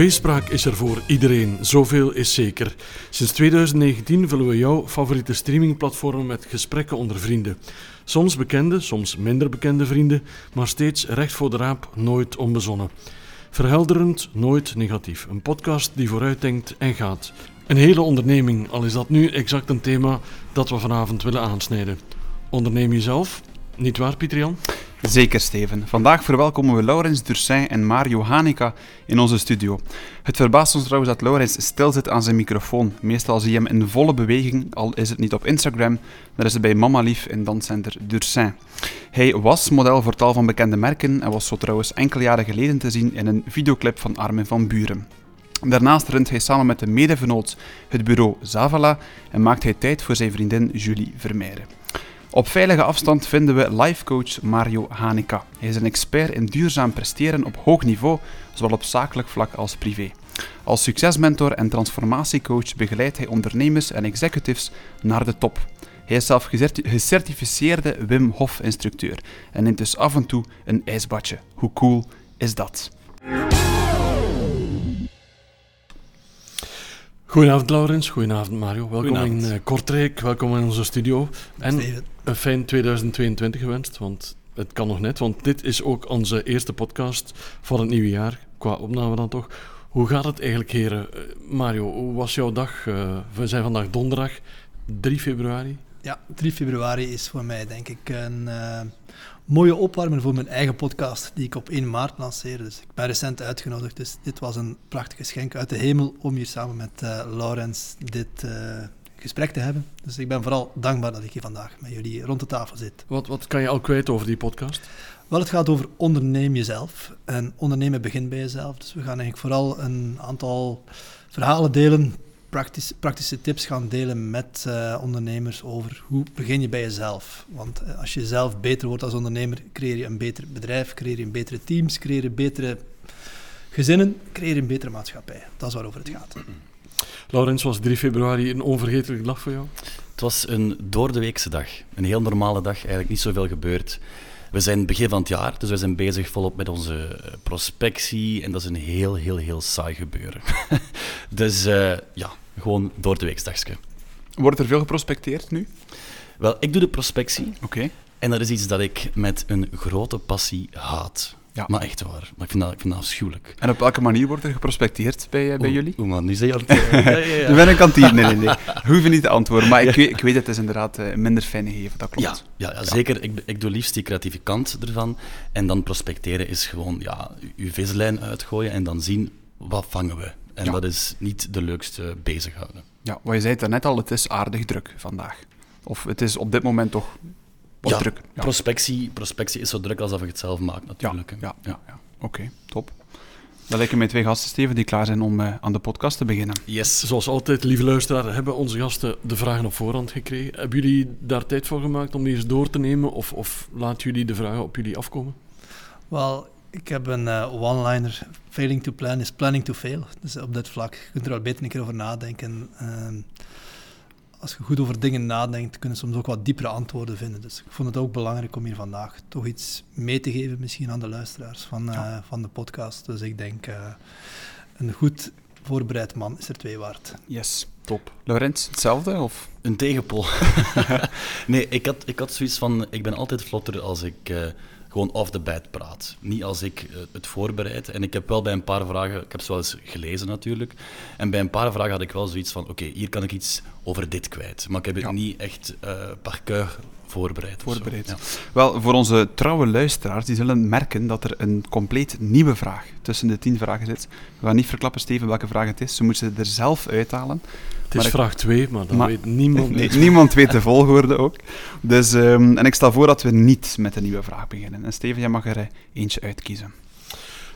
Tweespraak is er voor iedereen, zoveel is zeker. Sinds 2019 vullen we jouw favoriete streamingplatform met gesprekken onder vrienden. Soms bekende, soms minder bekende vrienden, maar steeds recht voor de raap, nooit onbezonnen. Verhelderend, nooit negatief. Een podcast die vooruitdenkt en gaat. Een hele onderneming, al is dat nu exact een thema dat we vanavond willen aansnijden. Onderneem jezelf, niet waar Pieter? Zeker, Steven. Vandaag verwelkomen we Laurens Dursin en Mario Hanika in onze studio. Het verbaast ons trouwens dat Laurens stil zit aan zijn microfoon. Meestal zie je hem in volle beweging, al is het niet op Instagram, maar is het bij Mama Lief in danscenter Dursin. Hij was model voor tal van bekende merken en was zo trouwens enkele jaren geleden te zien in een videoclip van Armin van Buren. Daarnaast runt hij samen met een medevenoot het bureau Zavala en maakt hij tijd voor zijn vriendin Julie Vermeijren. Op veilige afstand vinden we lifecoach Mario Hanika. Hij is een expert in duurzaam presteren op hoog niveau, zowel op zakelijk vlak als privé. Als succesmentor en transformatiecoach begeleidt hij ondernemers en executives naar de top. Hij is zelf gecertificeerde Wim Hof instructeur en neemt dus af en toe een ijsbadje. Hoe cool is dat? Goedenavond Laurens, goedenavond Mario. Welkom in uh, Kortrijk, welkom in onze studio. En een fijn 2022 gewenst, want het kan nog net. Want dit is ook onze eerste podcast van het nieuwe jaar, qua opname dan toch. Hoe gaat het eigenlijk, heren? Uh, Mario, hoe was jouw dag? Uh, we zijn vandaag donderdag, 3 februari. Ja, 3 februari is voor mij denk ik een mooie opwarmer voor mijn eigen podcast, die ik op 1 maart lanceerde. Dus ik ben recent uitgenodigd, dus dit was een prachtig geschenk uit de hemel om hier samen met uh, Laurens dit uh, gesprek te hebben. Dus ik ben vooral dankbaar dat ik hier vandaag met jullie rond de tafel zit. Wat, wat kan je al kwijt over die podcast? Wel, het gaat over onderneem jezelf. En ondernemen begint bij jezelf. Dus we gaan eigenlijk vooral een aantal verhalen delen praktische, praktische tips gaan delen met uh, ondernemers over hoe begin je bij jezelf. Want uh, als je zelf beter wordt als ondernemer, creëer je een beter bedrijf, creëer je een betere teams, creëer je betere gezinnen, creëer je een betere maatschappij. Dat is waarover het gaat. Laurens, was 3 februari een onvergetelijke dag voor jou? Het was een doordeweekse dag. Een heel normale dag, eigenlijk niet zoveel gebeurd. We zijn begin van het jaar, dus we zijn bezig volop met onze prospectie. En dat is een heel, heel, heel saai gebeuren. dus uh, ja, gewoon door de weekstagje. Wordt er veel geprospecteerd nu? Wel, ik doe de prospectie. Oké. Okay. En dat is iets dat ik met een grote passie haat. Ja. Maar echt waar. Maar ik vind, dat, ik vind dat afschuwelijk. En op welke manier wordt er geprospecteerd bij, uh, bij jullie? Oeh man, nu zeg je al... ja, ja, een kantine, nee, nee, nee. Hoef je niet te antwoorden, maar ik weet, ik weet het is inderdaad uh, minder fijn gegeven, dat klopt. Ja, ja, zeker. Ik, ik doe liefst die creatieve kant ervan. En dan prospecteren is gewoon ja, uw vislijn uitgooien en dan zien wat vangen we. En dat is niet de leukste bezighouden. Ja, wat je zei daarnet al, het is aardig druk vandaag. Of het is op dit moment toch wat ja, druk. Ja. Prospectie, prospectie is zo druk alsof ik het zelf maak, natuurlijk. Ja, ja, ja, ja. oké, okay, top. Dan lijken mij twee gasten, Steven, die klaar zijn om uh, aan de podcast te beginnen. Yes. Zoals altijd, lieve luisteraar, hebben onze gasten de vragen op voorhand gekregen. Hebben jullie daar tijd voor gemaakt om die eens door te nemen? Of, of laten jullie de vragen op jullie afkomen? Wel, ik heb een uh, one-liner. Failing to plan is planning to fail. Dus op dit vlak je kunt er wel beter een keer over nadenken. Uh, als je goed over dingen nadenkt, kun je soms ook wat diepere antwoorden vinden. Dus ik vond het ook belangrijk om hier vandaag toch iets mee te geven, misschien aan de luisteraars van, uh, ja. van de podcast. Dus ik denk, uh, een goed voorbereid man is er twee waard. Yes, top. Laurens, hetzelfde? Of? Een tegenpol. nee, ik had, ik had zoiets van, ik ben altijd vlotter als ik... Gewoon off the bat praat. Niet als ik uh, het voorbereid. En ik heb wel bij een paar vragen, ik heb ze wel eens gelezen natuurlijk, en bij een paar vragen had ik wel zoiets van, oké, okay, hier kan ik iets over dit kwijt. Maar ik heb het ja. niet echt uh, par voorbereid. voorbereid. Ja. Wel, voor onze trouwe luisteraars, die zullen merken dat er een compleet nieuwe vraag tussen de tien vragen zit. We gaan niet verklappen, Steven, welke vraag het is. Ze moeten ze er zelf uithalen. Het is maar vraag 2, maar dan maar, weet niemand. Nee, niemand weet de volgorde ook. Dus, um, en ik stel voor dat we niet met een nieuwe vraag beginnen. En Steven, jij mag er uh, eentje uitkiezen.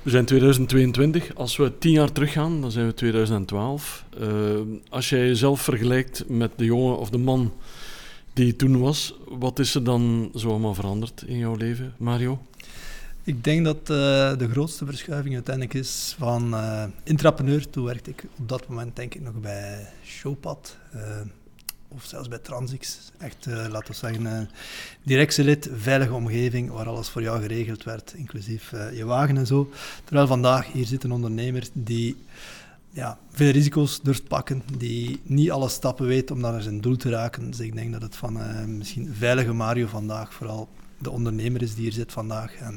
We zijn 2022. Als we tien jaar teruggaan, dan zijn we 2012. Uh, als jij jezelf vergelijkt met de jongen of de man die toen was, wat is er dan zo allemaal veranderd in jouw leven, Mario? Ik denk dat uh, de grootste verschuiving uiteindelijk is van uh, intrapreneur. Toen werkte ik op dat moment denk ik nog bij Showpad. Uh, of zelfs bij Transix. Echt, laten we zeggen, uh, directielid, veilige omgeving, waar alles voor jou geregeld werd, inclusief je wagen en zo. Terwijl vandaag hier zit een ondernemer die ja, veel risico's durft pakken, die niet alle stappen weet om naar zijn doel te raken. Dus ik denk dat het van misschien veilige Mario vandaag vooral de ondernemer is die hier zit vandaag. En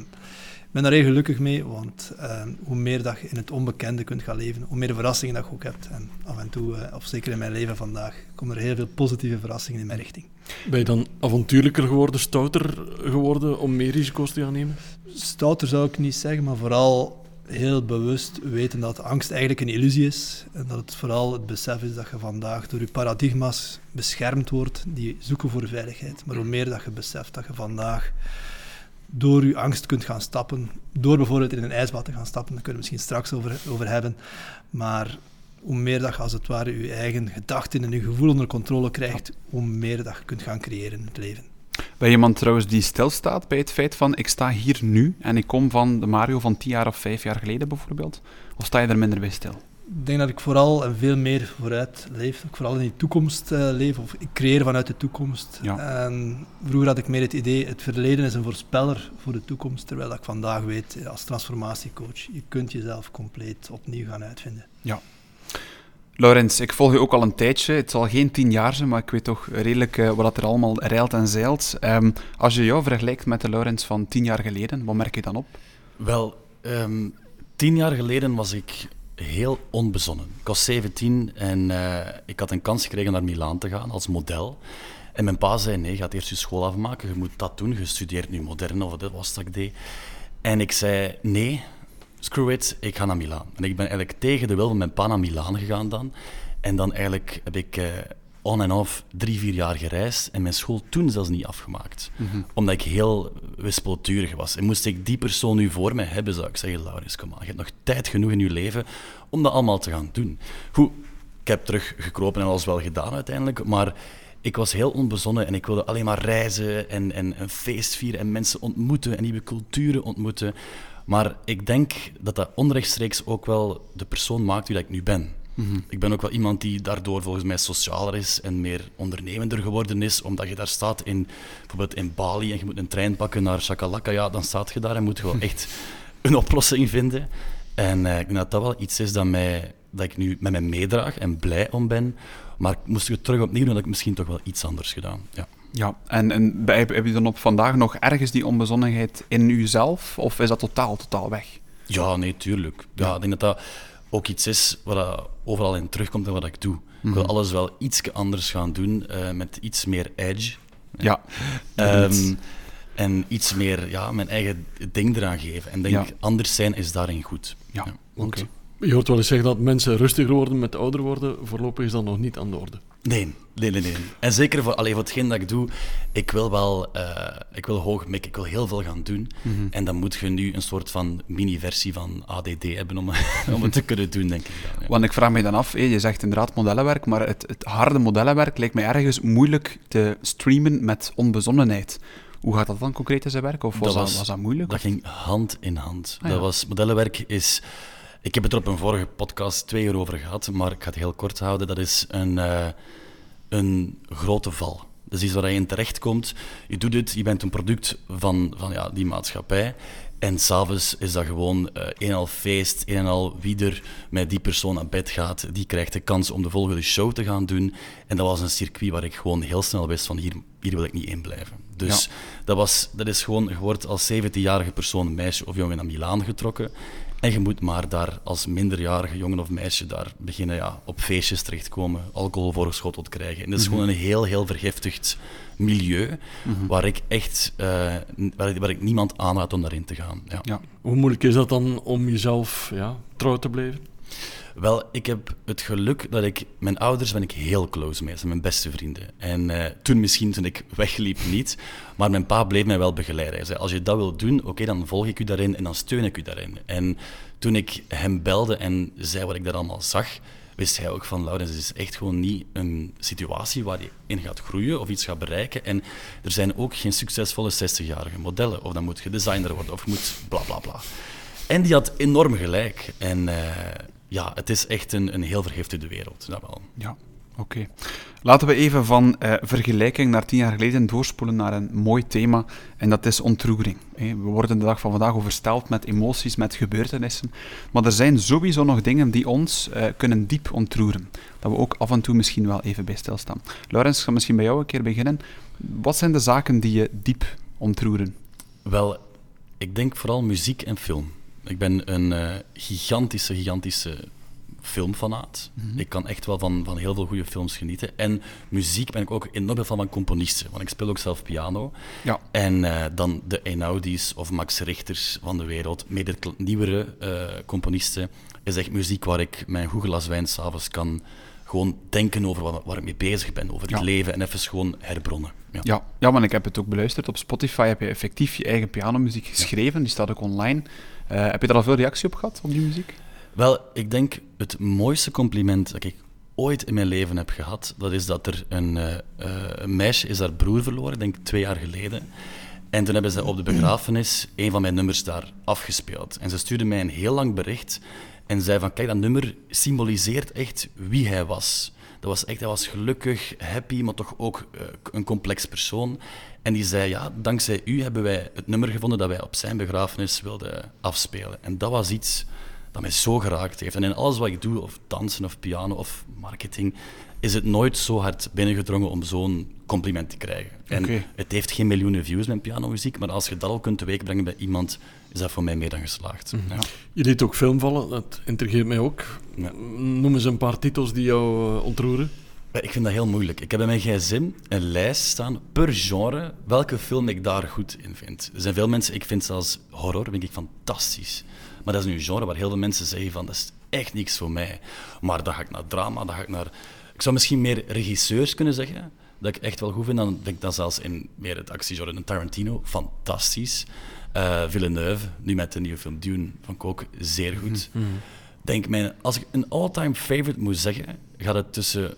ik ben daar heel gelukkig mee, want ehm, hoe meer dat je in het onbekende kunt gaan leven, hoe meer verrassingen dat je ook hebt. En af en toe, uh, of zeker in mijn leven vandaag, komen er heel veel positieve verrassingen in mijn richting. Ben je dan avontuurlijker geworden, stouter geworden om meer risico's te gaan nemen? Stouter zou ik niet zeggen, maar vooral heel bewust weten dat angst eigenlijk een illusie is. En dat het vooral het besef is dat je vandaag door je paradigma's beschermd wordt die zoeken voor veiligheid. Maar hoe meer dat je beseft dat je vandaag door je angst kunt gaan stappen, door bijvoorbeeld in een ijsbad te gaan stappen, daar kunnen we misschien straks over, over hebben. Maar hoe meer dat je als het ware je eigen gedachten en je gevoel onder controle krijgt, hoe meer dat je kunt gaan creëren in het leven. Ben je iemand trouwens die stilstaat bij het feit van ik sta hier nu en ik kom van de Mario van tien jaar of vijf jaar geleden bijvoorbeeld? Of sta je er minder bij stil? Ik denk dat ik vooral en veel meer vooruit leef. Ik vooral in die toekomst uh, leef, of ik creëer vanuit de toekomst. En vroeger had ik meer het idee, het verleden is een voorspeller voor de toekomst, terwijl ik vandaag weet, als transformatiecoach, je kunt jezelf compleet opnieuw gaan uitvinden. Ja, Laurens, ik volg je ook al een tijdje. Het zal geen tien jaar zijn, maar ik weet toch redelijk uh, wat er allemaal rijlt en zeilt. Um, als je jou vergelijkt met de Laurens van tien jaar geleden, wat merk je dan op? Wel, um, tien jaar geleden was ik heel onbezonnen. Ik was 17 en uh, ik had een kans gekregen naar Milaan te gaan als model. En mijn pa zei, nee, je gaat eerst je school afmaken, je moet dat doen, je studeert nu moderne, of dat was dat ik deed. En ik zei, nee, screw it, ik ga naar Milaan. En ik ben eigenlijk tegen de wil van mijn pa naar Milaan gegaan dan. En dan eigenlijk heb ik uh, on en off drie, vier jaar gereisd en mijn school toen zelfs niet afgemaakt. Mhm. Omdat ik heel wispelturig was. En moest ik die persoon nu voor mij hebben, zou ik zeggen, Laurens, kom maar, je hebt nog tijd genoeg in je leven om dat allemaal te gaan doen. Goed, ik heb teruggekropen en alles wel gedaan uiteindelijk, maar ik was heel onbezonnen en ik wilde alleen maar reizen en, en een feest vieren en mensen ontmoeten en nieuwe culturen ontmoeten. Maar ik denk dat dat onrechtstreeks ook wel de persoon maakt wie dat ik nu ben. Mhm. Ik ben ook wel iemand die daardoor volgens mij socialer is en meer ondernemender geworden is, omdat je daar staat in, bijvoorbeeld in Bali en je moet een trein pakken naar Shakalaka, ja, dan staat je daar en moet je wel echt een oplossing vinden. En uh, ik denk dat dat wel iets is dat, mij, dat ik nu met mij meedraag en blij om ben. Maar moest ik het terug opnieuw doen, had ik misschien toch wel iets anders gedaan. Ja. Ja, en, en heb je dan op vandaag nog ergens die onbezonnenheid in jezelf? Of is dat totaal, totaal weg? Ja, nee, tuurlijk. Ja, ik denk dat dat ook iets is wat overal in terugkomt en wat ik doe. Ik wil mhm. alles wel iets anders gaan doen, uh, met iets meer edge. Ja. Um, en iets meer ja, mijn eigen ding eraan geven. En denk, anders zijn is daarin goed. Ja, ja. want je hoort wel eens zeggen dat mensen rustiger worden met ouder worden. Voorlopig is dat nog niet aan de orde. Nee, nee, nee. nee. En zeker voor, allee, voor hetgeen dat ik doe, ik wil wel uh, ik wil hoog mikken, ik wil heel veel gaan doen. Mhm. En dan moet je nu een soort van mini-versie van ADD hebben om, om het te kunnen doen, denk ik. Dan, ja. Want ik vraag me dan af, je zegt inderdaad modellenwerk, maar het, het harde modellenwerk lijkt mij ergens moeilijk te streamen met onbezonnenheid. Hoe gaat dat dan concreet in zijn werk? Of was dat, was, was dat moeilijk? Dat ging hand in hand. Ah, dat was, modellenwerk is ik heb het er op een vorige podcast twee uur over gehad, maar ik ga het heel kort houden. Dat is een, uh, een grote val. Dat is iets waar je in terechtkomt. Je doet het, je bent een product van, van ja, die maatschappij. En s'avonds is dat gewoon uh, een en al feest, een en al wie er met die persoon naar bed gaat, die krijgt de kans om de volgende show te gaan doen. En dat was een circuit waar ik gewoon heel snel wist van hier, hier wil ik niet in blijven. Dus dat, was, dat is gewoon, je wordt als 17-jarige persoon, meisje of jongen, naar Milaan getrokken. En je moet maar daar als minderjarige jongen of meisje daar beginnen ja, op feestjes terechtkomen, alcohol voorgeschoteld krijgen. En dat is mhm. gewoon een heel, heel vergiftigd milieu mhm. waar ik echt uh, waar, waar, ik niemand aanraad om daarin te gaan. Ja. ja. Hoe moeilijk is dat dan om jezelf ja, trouw te blijven? Wel, ik heb het geluk dat ik... Mijn ouders ben ik heel close mee. Ze zijn mijn beste vrienden. En uh, toen misschien, toen ik wegliep, niet. Maar mijn pa bleef mij wel begeleiden. Hij zei, als je dat wilt doen, oké, dan volg ik u daarin en dan steun ik u daarin. En toen ik hem belde en zei wat ik daar allemaal zag, wist hij ook van, Laurens, het is echt gewoon niet een situatie waar je in gaat groeien of iets gaat bereiken. En er zijn ook geen succesvolle 60-jarige modellen. Of dan moet je designer worden, of moet bla bla bla. En die had enorm gelijk. En uh, ja, het is echt een, een heel vergiftigde wereld. Dat wel. Ja. Oké. Laten we even van uh, vergelijking naar tien jaar geleden doorspoelen naar een mooi thema, en dat is ontroering. We worden de dag van vandaag oversteld met emoties, met gebeurtenissen, maar er zijn sowieso nog dingen die ons uh, kunnen diep ontroeren. Dat we ook af en toe misschien wel even bij stilstaan. Laurens, ik ga misschien bij jou een keer beginnen. Wat zijn de zaken die je diep ontroeren? Wel, ik denk vooral muziek en film. Ik ben een uh, gigantische, gigantische filmfanaat. Mm Ik kan echt wel van, van heel veel goede films genieten. En muziek ben ik ook enorm van van componisten. Want ik speel ook zelf piano. Ja. En uh, dan de Einaudis of Max Richters van de wereld, mede nieuwere uh, componisten, is echt muziek waar ik mijn goed glas wijn s'avonds kan gewoon denken over waar, waar, ik mee bezig ben, over het leven en even gewoon herbronnen. Ja. ja. Ja, want ik heb het ook beluisterd. Op Spotify heb je effectief je eigen pianomuziek geschreven, die staat ook online. Uh, heb je daar al veel reactie op gehad, op die muziek? Wel, ik denk het mooiste compliment dat ik ooit in mijn leven heb gehad, dat is dat er een, uh, een meisje is haar broer verloren, ik denk twee jaar geleden. En toen hebben ze op de begrafenis een van mijn nummers daar afgespeeld. En ze stuurde mij een heel lang bericht en zei van, kijk, dat nummer symboliseert echt wie hij was. Dat was echt, hij was gelukkig, happy, maar toch ook uh, een complex persoon. En die zei, ja, dankzij u hebben wij het nummer gevonden dat wij op zijn begrafenis wilden afspelen. En dat was iets dat mij zo geraakt heeft. En in alles wat ik doe, of dansen of piano of marketing, is het nooit zo hard binnengedrongen om zo'n compliment te krijgen. En het heeft geen miljoenen views, mijn pianomuziek, maar als je dat al kunt teweegbrengen bij iemand, is dat voor mij meer dan geslaagd. Mhm. ja. Je liet ook film vallen, dat intrigeert mij ook. Ja. Noem eens een paar titels die jou uh, ontroeren. Ik vind dat heel moeilijk. Ik heb in mijn gsm een lijst staan per genre welke film ik daar goed in vind. Er zijn veel mensen, ik vind zelfs horror, vind ik fantastisch. Maar dat is nu een genre waar heel veel mensen zeggen van dat is echt niks voor mij. Maar dan ga ik naar drama, dan ga ik naar... Ik zou misschien meer regisseurs kunnen zeggen, dat ik echt wel goed vind. Dan denk ik dan zelfs in meer het actiegenre. Een Tarantino, fantastisch. Uh, Villeneuve, nu met de nieuwe film Dune, van ik ook zeer goed. Mm -hmm. Denk mijn, als ik een all-time favorite moet zeggen, gaat het tussen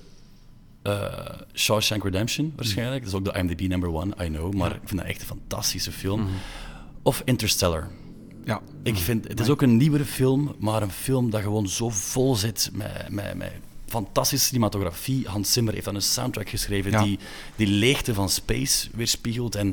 uh, Shawshank Redemption waarschijnlijk. Dat is ook de IMDb number one, I know. Maar ik vind dat echt een fantastische film. Mm -hmm. Of Interstellar. Ja. Ik vind, het is ook een nieuwere film, maar een film dat gewoon zo vol zit met, met, met fantastische cinematografie. Hans Zimmer heeft dan een soundtrack geschreven ja. die die leegte van space weerspiegelt. En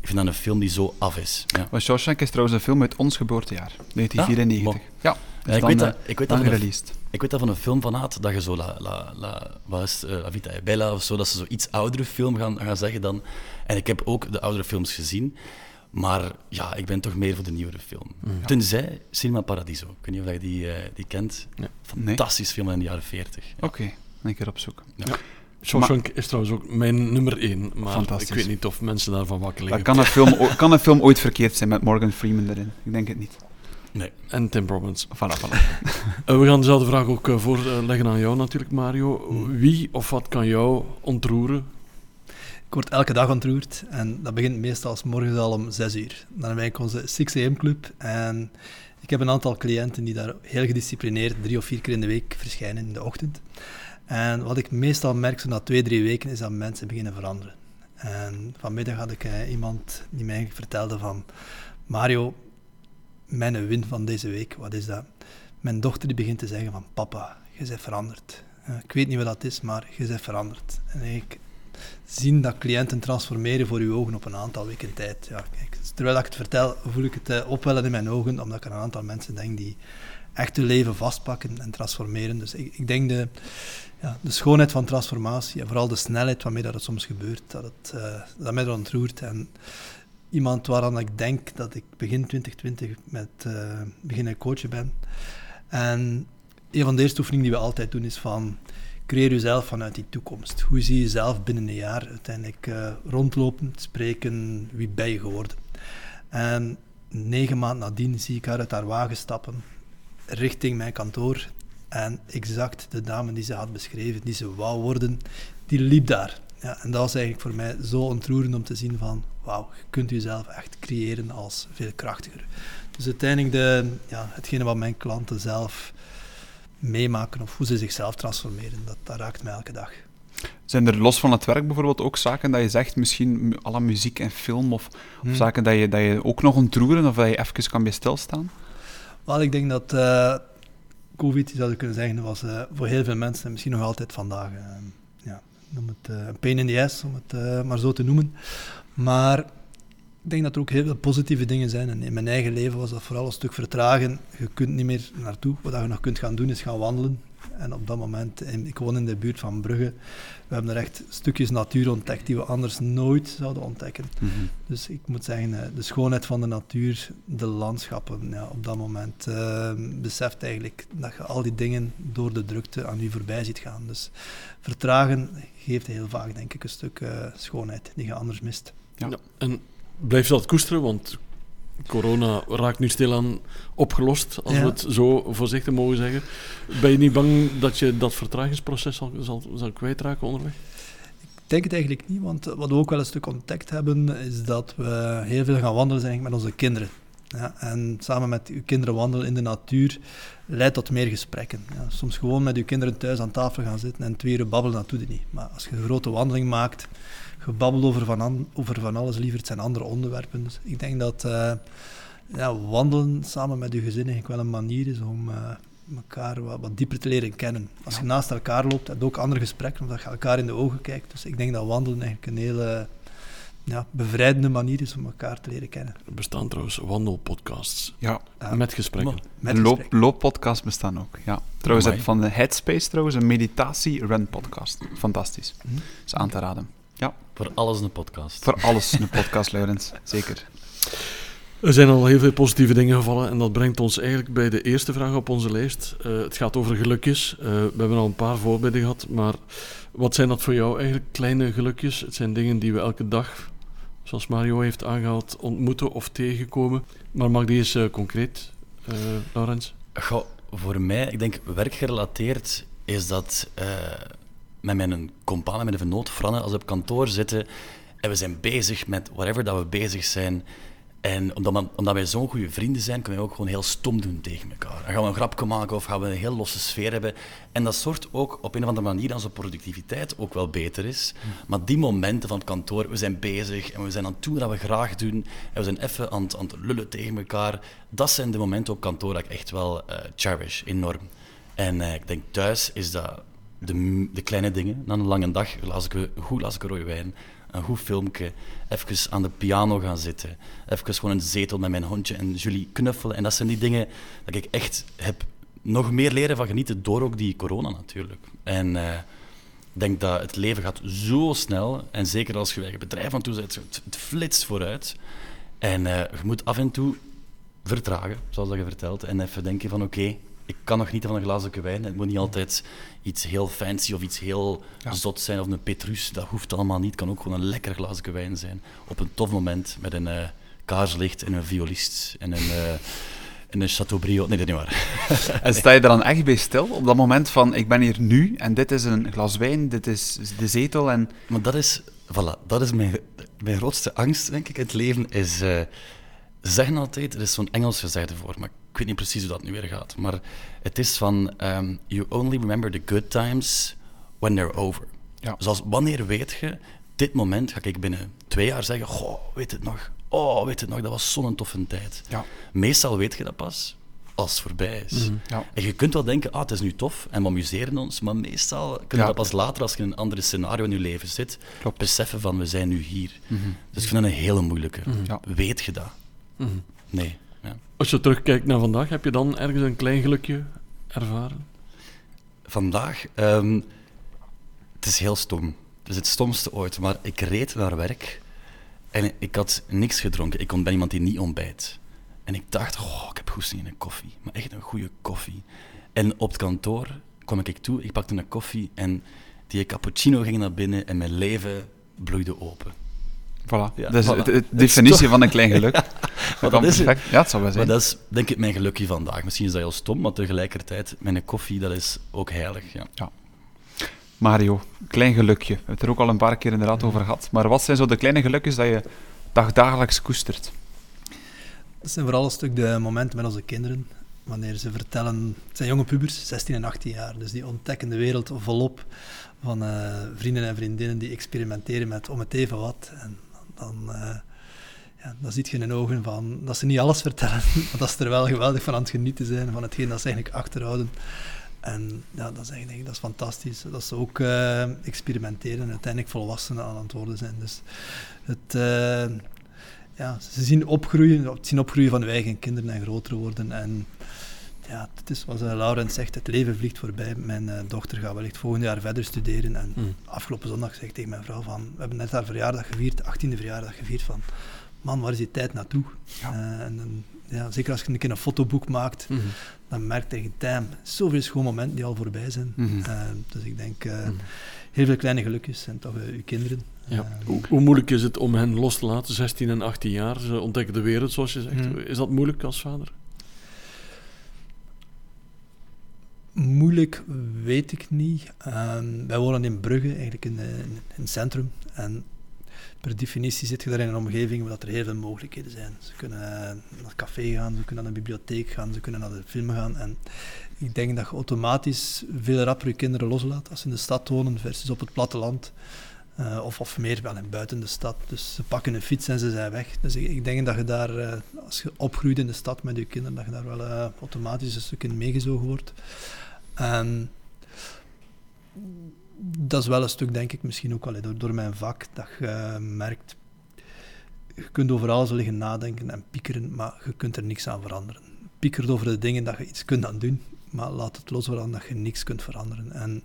ik vind dat een film die zo af is. Ja. Maar Shawshank is trouwens een film uit ons geboortejaar, 1994. Ja, ja ik, weet dat, ik, weet dat van een, ik weet dat van een film van Aad, dat je zo La, la, la, wat is uh, la Vita e Bella of zo, dat ze zo iets oudere film gaan, gaan zeggen dan. En ik heb ook de oudere films gezien. Maar ja, ik ben toch meer voor de nieuwere film. Ja. Tenzij Cinema Paradiso. Ik weet niet of je die, uh, die kent. Ja. Fantastisch nee. film in de jaren 40. Ja. Oké, okay. een keer opzoeken. Ja. Shawshank is trouwens ook mijn nummer één, maar ik weet niet of mensen daarvan wakker liggen. kan een, film, kan een film ooit verkeerd zijn met Morgan Freeman erin? Ik denk het niet. Nee. En Tim Robbins. Voilà, voilà. uh, we gaan dezelfde vraag ook uh, voorleggen aan jou natuurlijk, Mario. Hmm. Wie of wat kan jou ontroeren ik word elke dag ontroerd en dat begint meestal als morgens al om 6 uur. Dan ben ik onze 6 am club en ik heb een aantal cliënten die daar heel gedisciplineerd drie of vier keer in de week verschijnen in de ochtend. En wat ik meestal merk zo na twee, drie weken is dat mensen beginnen veranderen. En vanmiddag had ik eh, iemand die mij vertelde van Mario, mijn win van deze week, wat is dat? Mijn dochter die begint te zeggen van papa, je bent veranderd. Uh, ik weet niet wat dat is, maar je bent veranderd. En ik, zien dat cliënten transformeren voor uw ogen op een aantal weken tijd. Ja, kijk, terwijl ik het vertel, voel ik het uh, opwellen in mijn ogen, omdat ik aan een aantal mensen denk die echt hun leven vastpakken en transformeren. Dus ik, ik denk de, ja, de schoonheid van transformatie en vooral de snelheid waarmee dat het soms gebeurt, dat, het, uh, dat mij ontroert. En iemand waaraan ik denk dat ik begin 2020 met uh, beginnen coachen ben. En een van de eerste oefeningen die we altijd doen is van creëer jezelf vanuit die toekomst. Hoe zie je jezelf binnen een jaar uiteindelijk uh, rondlopen, spreken, wie ben je geworden? En negen maanden nadien zie ik haar uit haar wagen stappen, richting mijn kantoor. En exact de dame die ze had beschreven, die ze wou worden, die liep daar. Ja, en dat was eigenlijk voor mij zo ontroerend om te zien van, wauw, je kunt jezelf echt creëren als veel krachtiger. Dus uiteindelijk de, ja, hetgene wat mijn klanten zelf meemaken of hoe ze zichzelf transformeren. Dat, dat raakt mij elke dag. Zijn er los van het werk bijvoorbeeld ook zaken dat je zegt, misschien alle muziek en film, of, hmm. of zaken dat je, dat je ook nog ontroeren of dat je even kan bij stilstaan? Wel, ik denk dat uh, COVID, zou je kunnen zeggen, was uh, voor heel veel mensen, misschien nog altijd vandaag, uh, noem het een pain in the ass, om het maar zo te noemen. Maar ik denk dat er ook heel veel positieve dingen zijn. En in mijn eigen leven was dat vooral een stuk vertragen. Je kunt niet meer naartoe. Wat je nog kunt gaan doen is gaan wandelen. En op dat moment, ik woon in de buurt van Brugge, we hebben er echt stukjes natuur ontdekt die we anders nooit zouden ontdekken. Mhm. Dus ik moet zeggen, eh, de schoonheid van de natuur, de landschappen, ja, op dat moment uh, beseft eigenlijk dat je al die dingen door de drukte aan je voorbij ziet gaan. Dus vertragen geeft heel vaak, denk ik, een stuk uh, schoonheid die je anders mist. Ja. ja. en blijf dat koesteren, want corona raakt nu stilaan opgelost, als we het zo voorzichtig mogen zeggen. Ben je niet bang dat je dat vertragingsproces zal, zal, zal kwijtraken onderweg? Ik denk het eigenlijk niet, want wat we ook wel een stuk ontdekt hebben, is dat we heel veel gaan wandelen zijn met onze kinderen. Ja, en samen met uw kinderen wandelen in de natuur leidt tot meer gesprekken. Ja, soms gewoon met uw kinderen thuis aan tafel gaan zitten en twee uur babbelen, dat doet het niet. Maar als je een grote wandeling maakt, gebabbeld over van, over van alles liever. Het zijn andere onderwerpen. Dus ik denk dat uh, ja, wandelen samen met je gezin eigenlijk wel een manier is om uh, elkaar wat, wat, dieper te leren kennen. Als je naast elkaar loopt, heb je ook andere gesprekken, omdat je elkaar in de ogen kijkt. Dus ik denk dat wandelen eigenlijk een hele ja, bevrijdende manier is om elkaar te leren kennen. Er bestaan trouwens wandelpodcasts. Ja. met gesprekken. Met loop, looppodcasts bestaan ook. Ja. Trouwens, heb van de Headspace trouwens een meditatie-run-podcast. Fantastisch. Mm is aan te raden. Ja. Voor alles een podcast. Voor alles een podcast, Laurens. Zeker. Er zijn al heel veel positieve dingen gevallen en dat brengt ons eigenlijk bij de eerste vraag op onze lijst. Uh, het gaat over gelukjes. Uh, we hebben al een paar voorbeelden gehad, maar wat zijn dat voor jou eigenlijk kleine gelukjes? Het zijn dingen die we elke dag, zoals Mario heeft aangehaald, ontmoeten of tegenkomen. Maar mag die eens uh, concreet, Laurens? Goh, voor mij, ik denk werkgerelateerd, is dat met mijn compaan, met mijn vernoot Franne, als we op kantoor zitten en we zijn bezig met whatever dat we bezig zijn. En omdat, we, omdat wij zo'n goede vrienden zijn, kunnen we ook gewoon heel stom doen tegen elkaar. Dan gaan we een grapje maken of gaan we een heel losse sfeer hebben. En dat zorgt ook op een of andere manier dat onze productiviteit ook wel beter is. Maar die momenten van het kantoor, we zijn bezig en we zijn aan het doen wat we graag doen. En we zijn even aan het, aan het lullen tegen elkaar. Dat zijn de momenten op kantoor dat ik echt wel uh, cherish, enorm. En uh, ik denk thuis is dat de, de, kleine dingen. Na een lange dag las ik een goed las ik rode wijn, een goed filmpje, even aan de piano gaan zitten, even gewoon de zetel met mijn hondje en Julie knuffelen. En dat zijn die dingen dat ik echt heb nog meer leren van genieten door ook die corona natuurlijk. En uh, ik denk dat het leven gaat zo snel, en zeker als je eigen bedrijf aan toe zet, het, flitst vooruit. En uh, je moet af en toe vertragen, zoals dat je vertelt, en even denken van oké, ik kan nog niet van een glazen wijn. Het moet niet altijd iets heel fancy of iets heel zot zijn of een petrus. Dat hoeft allemaal niet. Het kan ook gewoon een lekker glazen wijn zijn. Op een tof moment met een uh, kaarslicht en een violist en een, uh, en een Chateaubriand. Nee, dat is niet waar. en sta je er dan echt bij stil op dat moment van ik ben hier nu en dit is een glas wijn, dit is de zetel en... Maar dat is, voilà, dat is mijn, mijn grootste angst, denk ik, in het leven, is... Uh, zeggen altijd, er is zo'n Engels gezegde voor, maar ik weet niet precies hoe dat nu weer gaat, maar het is van um, you only remember the good times when they're over. Ja. Zoals wanneer weet je, dit moment ga ik binnen twee jaar zeggen, goh, weet het nog? Oh, weet het nog, dat was zo'n toffe tijd. Ja. Meestal weet je dat pas als het voorbij is. Mm ja. En je kunt wel denken, ah, het is nu tof en we amuseren ons, maar meestal kun je dat pas later, als je in een ander scenario in je leven zit, Klopt. beseffen van, we zijn nu hier. Mm -hmm. Dus ik vind dat een hele moeilijke. -hmm. Weet je dat? -hmm. Als je terugkijkt naar vandaag, heb je dan ergens een klein gelukje ervaren? Vandaag? Um, het is heel stom. Het is het stomste ooit, maar ik reed naar werk en ik had niks gedronken. Ik ben iemand die niet ontbijt. En ik dacht, oh, ik heb goesting in een koffie. Maar echt een goede koffie. En op het kantoor kwam ik toe, ik pakte een koffie en die cappuccino ging naar binnen en mijn leven bloeide open. Voilà, ja, dat is voilà. de definitie van een klein geluk. maar dat is het. Ja, het zou wel zijn. Maar dat is denk ik mijn gelukje vandaag. Misschien is dat heel stom, maar tegelijkertijd, mijn koffie, dat is ook heilig. Ja. ja. Mario, klein gelukje. We hebben het er ook al een paar keer inderdaad over gehad. Maar wat zijn zo de kleine gelukjes dat je dagdagelijks koestert? Dat zijn vooral een stuk de momenten met onze kinderen. Wanneer ze vertellen, het zijn jonge pubers, 16 en 18 jaar, dus die ontdekken de wereld volop van uh, vrienden en vriendinnen die experimenteren met om het even wat. En dan, uh, ja, dan ziet je in hun ogen van, dat ze niet alles vertellen, maar dat ze er wel geweldig van aan het genieten zijn van hetgeen dat ze eigenlijk achterhouden. En ja, dat is eigenlijk dat is fantastisch. Dat ze ook uh, experimenteren en uiteindelijk volwassenen aan het worden zijn. Dus het, uh, ja, ze zien opgroeien, zien opgroeien van hun eigen kinderen en groter worden. En ja, het is zoals Laurent zegt, het leven vliegt voorbij. Mijn uh, dochter gaat wellicht volgend jaar verder studeren. En mm. afgelopen zondag zei ik tegen mijn vrouw van, we hebben net haar verjaardag gevierd, 18e verjaardag gevierd van, man, waar is die tijd naartoe? Ja. Uh, en, ja, zeker als je een keer een fotoboek maakt, mm -hmm. dan merk je tegen zoveel schoon momenten die al voorbij zijn. Mm -hmm. uh, dus ik denk, heel veel kleine gelukjes zijn toch uw kinderen. Ja. Hoe, hoe, moeilijk is het om hen los te laten, 16 en 18 jaar? Ze ontdekken de wereld, zoals je zegt. Is dat moeilijk als vader? Moeilijk weet ik niet. Um, wij wonen in Brugge, eigenlijk in, in, in, het centrum. En per definitie zit je daar in een omgeving waar er heel veel mogelijkheden zijn. Ze kunnen naar het café gaan, ze kunnen naar de bibliotheek gaan, ze kunnen naar de film gaan. En ik denk dat je automatisch veel rapper je kinderen loslaat als ze in de stad wonen versus op het platteland. Uh, of, of meer wel in buiten de stad. Dus ze pakken een fiets en ze zijn weg. Dus ik, denk dat je daar, als je opgroeit in de stad met je kinderen, dat je daar wel automatisch een stuk in meegezogen wordt. En dat is wel een stuk, denk ik, misschien ook wel door, door mijn vak, dat je merkt, je kunt over alles liggen nadenken en piekeren, maar je kunt er niks aan veranderen. Piekert over de dingen dat je iets kunt aan doen, maar laat het los worden dat je niks kunt veranderen. En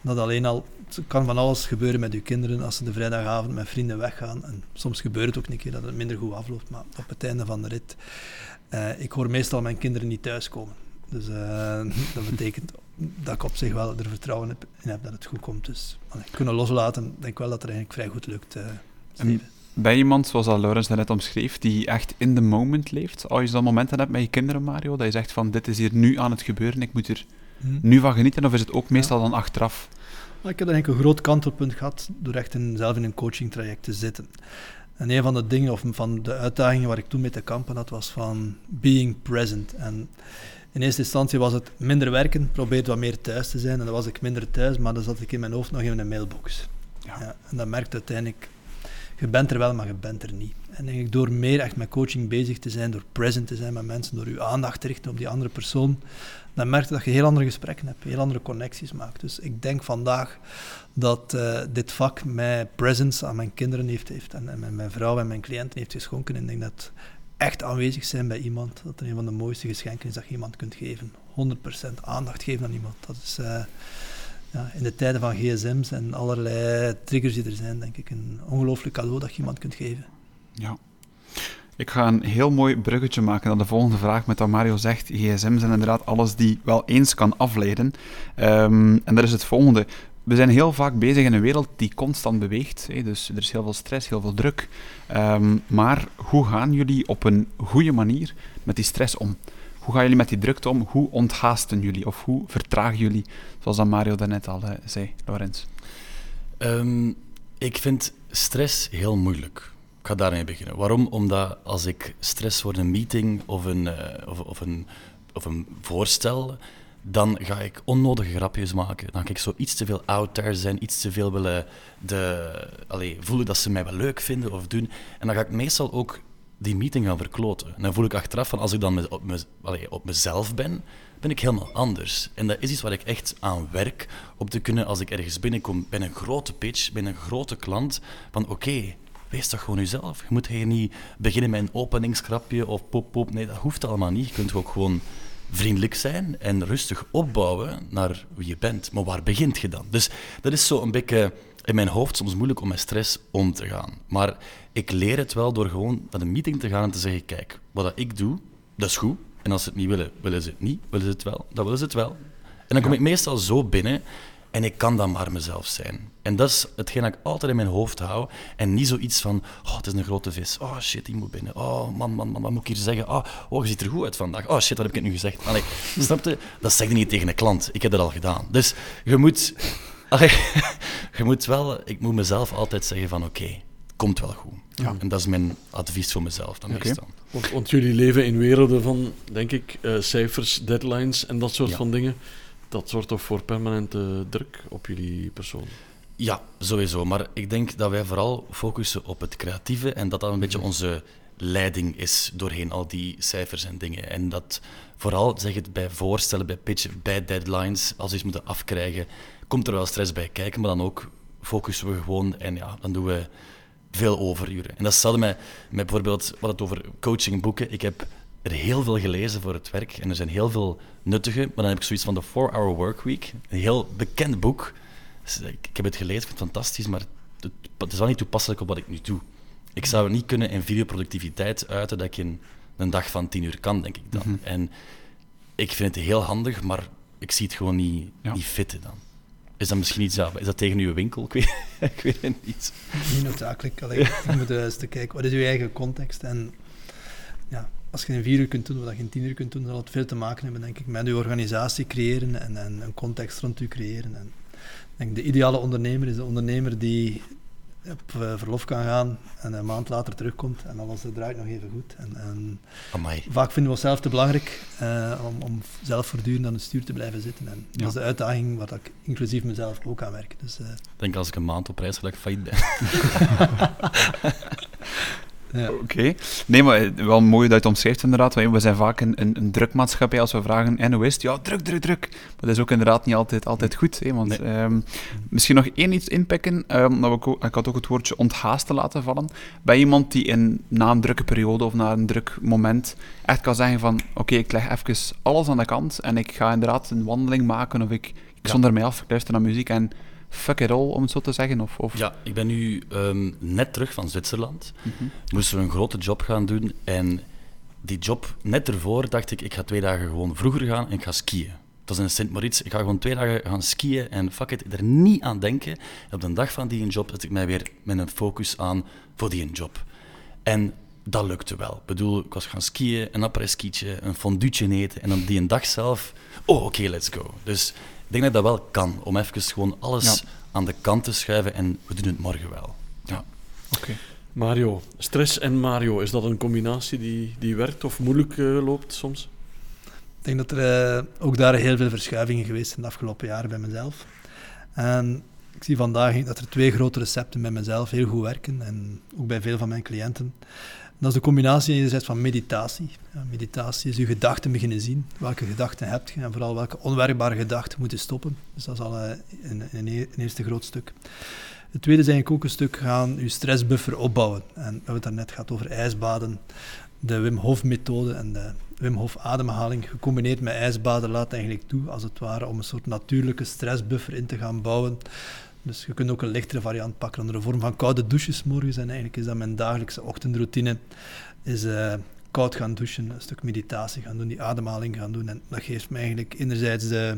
dat alleen al, het kan van alles gebeuren met je kinderen als ze de vrijdagavond met vrienden weggaan. En soms gebeurt het ook een keer dat het minder goed afloopt, maar op het einde van de rit, uh, ik hoor meestal mijn kinderen niet thuiskomen. Dus uh, dat betekent dat ik op zich wel er vertrouwen heb, in heb dat het goed komt. Dus allee, kunnen loslaten, denk ik wel dat het eigenlijk vrij goed lukt. Uh, ben je iemand, zoals al Laurens net omschreef, die echt in the moment leeft? Als je zo'n momenten hebt met je kinderen, Mario, dat je zegt van dit is hier nu aan het gebeuren, ik moet er hmm. nu van genieten, of is het ook meestal ja. dan achteraf? ik heb eigenlijk een groot kantelpunt gehad door echt in, zelf in een coaching traject te zitten. En een van de dingen, of van de uitdagingen waar ik toen mee te kampen had, was van being present. En in eerste instantie was het minder werken, probeerde wat meer thuis te zijn. En dan was ik minder thuis, maar dan zat ik in mijn hoofd nog in een mailbox. Ja. ja en dan merkte uiteindelijk, je bent er wel, maar je bent er niet. En eigenlijk door meer echt met coaching bezig te zijn, door present te zijn met mensen, door je aandacht te richten op die andere persoon, dan merk je dat je heel andere gesprekken hebt, heel andere connecties maakt. Dus ik denk vandaag dat uh, dit vak mij presence aan mijn kinderen heeft, heeft en, en mijn vrouw en mijn cliënten heeft geschonken. En ik denk dat echt aanwezig zijn bij iemand, dat een van de mooiste geschenken is dat je iemand kunt geven. 100% aandacht geven aan iemand. Dat is uh, ja, in de tijden van gsm's en allerlei triggers die er zijn, denk ik, een ongelooflijk cadeau dat je iemand kunt geven. Ja. Ik ga een heel mooi bruggetje maken naar de volgende vraag met wat Mario zegt. GSM zijn inderdaad alles die wel eens kan afleiden. Um, en dat is het volgende. We zijn heel vaak bezig in een wereld die constant beweegt. Hè? Dus er is heel veel stress, heel veel druk. Um, maar hoe gaan jullie op een goede manier met die stress om? Hoe gaan jullie met die drukte om? Hoe onthaasten jullie? Of hoe vertragen jullie? Zoals dat Mario daarnet al uh, zei, Lorenz. Um, ik vind stress heel moeilijk. Ik ga daarmee beginnen. Waarom? Omdat als ik stress voor een meeting of een, uh, of, of, een, of een voorstel, dan ga ik onnodige grapjes maken. Dan ga ik zo iets te veel out there zijn, iets te veel willen de, allez, voelen dat ze mij wel leuk vinden of doen. En dan ga ik meestal ook die meeting gaan verkloten. En dan voel ik achteraf van als ik dan op, op mezelf ben, ben ik helemaal anders. En dat is iets waar ik echt aan werk, om te kunnen, als ik ergens binnenkom, bij een grote pitch, bij een grote klant, van oké, wees toch gewoon jezelf. Je moet hier niet beginnen met een openingsgrapje of pop, pop. Nee, dat hoeft allemaal niet. Je kunt ook gewoon vriendelijk zijn en rustig opbouwen naar wie je bent. Maar waar begint je dan? Dus dat is zo een beetje in mijn hoofd soms moeilijk om met stress om te gaan. Maar ik leer het wel door gewoon naar een meeting te gaan en te zeggen: kijk, wat ik doe, dat is goed. En als ze het niet willen, willen ze het niet. Willen ze het wel, dan willen ze het wel. En dan kom ik meestal zo binnen en ik kan dan maar mezelf zijn. En dat is hetgeen dat ik altijd in mijn hoofd hou. En niet zoiets van, oh, het is een grote vis. Oh, shit, die moet binnen. Oh, man, man, man, wat moet ik hier zeggen? Oh, oh je ziet er goed uit vandaag. Oh, shit, wat heb ik nu gezegd? Allee, snap je? Dat zeg je niet tegen een klant. Ik heb dat al gedaan. Dus je moet... Allee, je moet wel... Ik moet mezelf altijd zeggen van, oké, okay, komt wel goed. Ja. En dat is mijn advies voor mezelf dan okay. meestal. Want, want, jullie leven in werelden van, denk ik, uh, cijfers, deadlines en dat soort ja. van dingen dat zorgt toch voor permanente druk op jullie persoon? Ja, sowieso. Maar ik denk dat wij vooral focussen op het creatieve en dat dat een beetje onze leiding is doorheen al die cijfers en dingen. En dat vooral, zeg het bij voorstellen, bij pitchen, bij deadlines, als we iets moeten afkrijgen, komt er wel stress bij kijken, maar dan ook focussen we gewoon en ja, dan doen we veel overuren. En dat stelde mij met bijvoorbeeld, wat het over coachingboeken. Ik heb er heel veel gelezen voor het werk en er zijn heel veel nuttige, maar dan heb ik zoiets van de 4-Hour Workweek, een heel bekend boek. Dus ik, ik heb het gelezen, ik vind het fantastisch, maar het, het is wel niet toepasselijk op wat ik nu doe. Ik zou niet kunnen in videoproductiviteit uiten dat ik in een dag van 10 uur kan, denk ik dan. Mhm. En ik vind het heel handig, maar ik zie het gewoon niet, Ja. niet fitten dan. Is dat misschien iets, ja, is dat tegen uw winkel? Ik weet, ik weet het niet. Niet noodzakelijk. Alleen, je moet eens te kijken, wat is je eigen context? En ja, als je in vier uur kunt doen wat je in tien uur kunt doen, zal het veel te maken hebben, denk ik, met je organisatie creëren en, en een context rond u creëren. En denk, de ideale ondernemer is de ondernemer die op eh, verlof kan gaan en een maand later terugkomt en alles draait nog even goed. En, en vaak vinden we onszelf te belangrijk eh, om, om zelf voortdurend aan het stuur te blijven zitten. En Ja. dat is de uitdaging waar ik inclusief mezelf ook aan werk. Dus, eh, Ik denk als ik een maand op reis ga, dat ik failliet ben. ja. Oké. Nee, maar eh, wel mooi dat je het omschrijft inderdaad. We zijn vaak een, een, een drukmaatschappij als we vragen, en hoe is het? Ja, druk, druk, druk. Maar dat is ook inderdaad niet altijd, altijd goed. Hè, want, Nee. ehm, misschien nog één iets inpikken. ehm, dat ik, had ook het woordje onthaasten laten vallen. Bij iemand die in, na een drukke periode of na een druk moment echt kan zeggen van, oké, ik leg even alles aan de kant en ik ga inderdaad een wandeling maken of ik, ik Ja. zonder mij af, ik luister naar muziek en fuck it all, om het zo te zeggen. Of, of... Ja, ik ben nu ehm, net terug van Zwitserland. Mhm. Moesten we een grote job gaan doen. En die job, net ervoor, dacht ik, ik ga twee dagen gewoon vroeger gaan en ik ga skiën. Dat is in Sint-Moritz. Ik ga gewoon twee dagen gaan skiën en fuck it, er niet aan denken. En op de dag van die job zet ik mij weer met een focus aan voor die job. En dat lukte wel. Ik bedoel, ik was gaan skiën, een après-skietje, een fonduutje eten en dan die dag zelf, oh oké, let's go. Dus ik denk dat dat wel kan, om even gewoon alles Ja. aan de kant te schuiven en we doen het morgen wel. Ja. Oké. Mario, stress en Mario, is dat een combinatie die, die werkt of moeilijk eh, loopt soms? Ik denk dat er eh, ook daar heel veel verschuivingen geweest zijn de afgelopen jaren bij mezelf. En ik zie vandaag dat er twee grote recepten bij mezelf heel goed werken en ook bij veel van mijn cliënten. Dat is de combinatie enerzijds van meditatie. Ja, meditatie is je gedachten beginnen zien. Welke gedachten hebt je en vooral welke onwerkbare gedachten moeten stoppen. Dus dat is al eh, een, een, e- een eerste groot stuk. Het tweede is eigenlijk ook een stuk gaan je stressbuffer opbouwen. En we hebben het daarnet gehad over ijsbaden, de Wim Hof methode en de Wim Hof ademhaling gecombineerd met ijsbaden laat eigenlijk toe, als het ware, om een soort natuurlijke stressbuffer in te gaan bouwen. Dus je kunt ook een lichtere variant pakken onder de vorm van koude douches morgens. En eigenlijk is dat mijn dagelijkse ochtendroutine. Is eh, koud gaan douchen, een stuk meditatie gaan doen, die ademhaling gaan doen. En dat geeft me eigenlijk enerzijds de...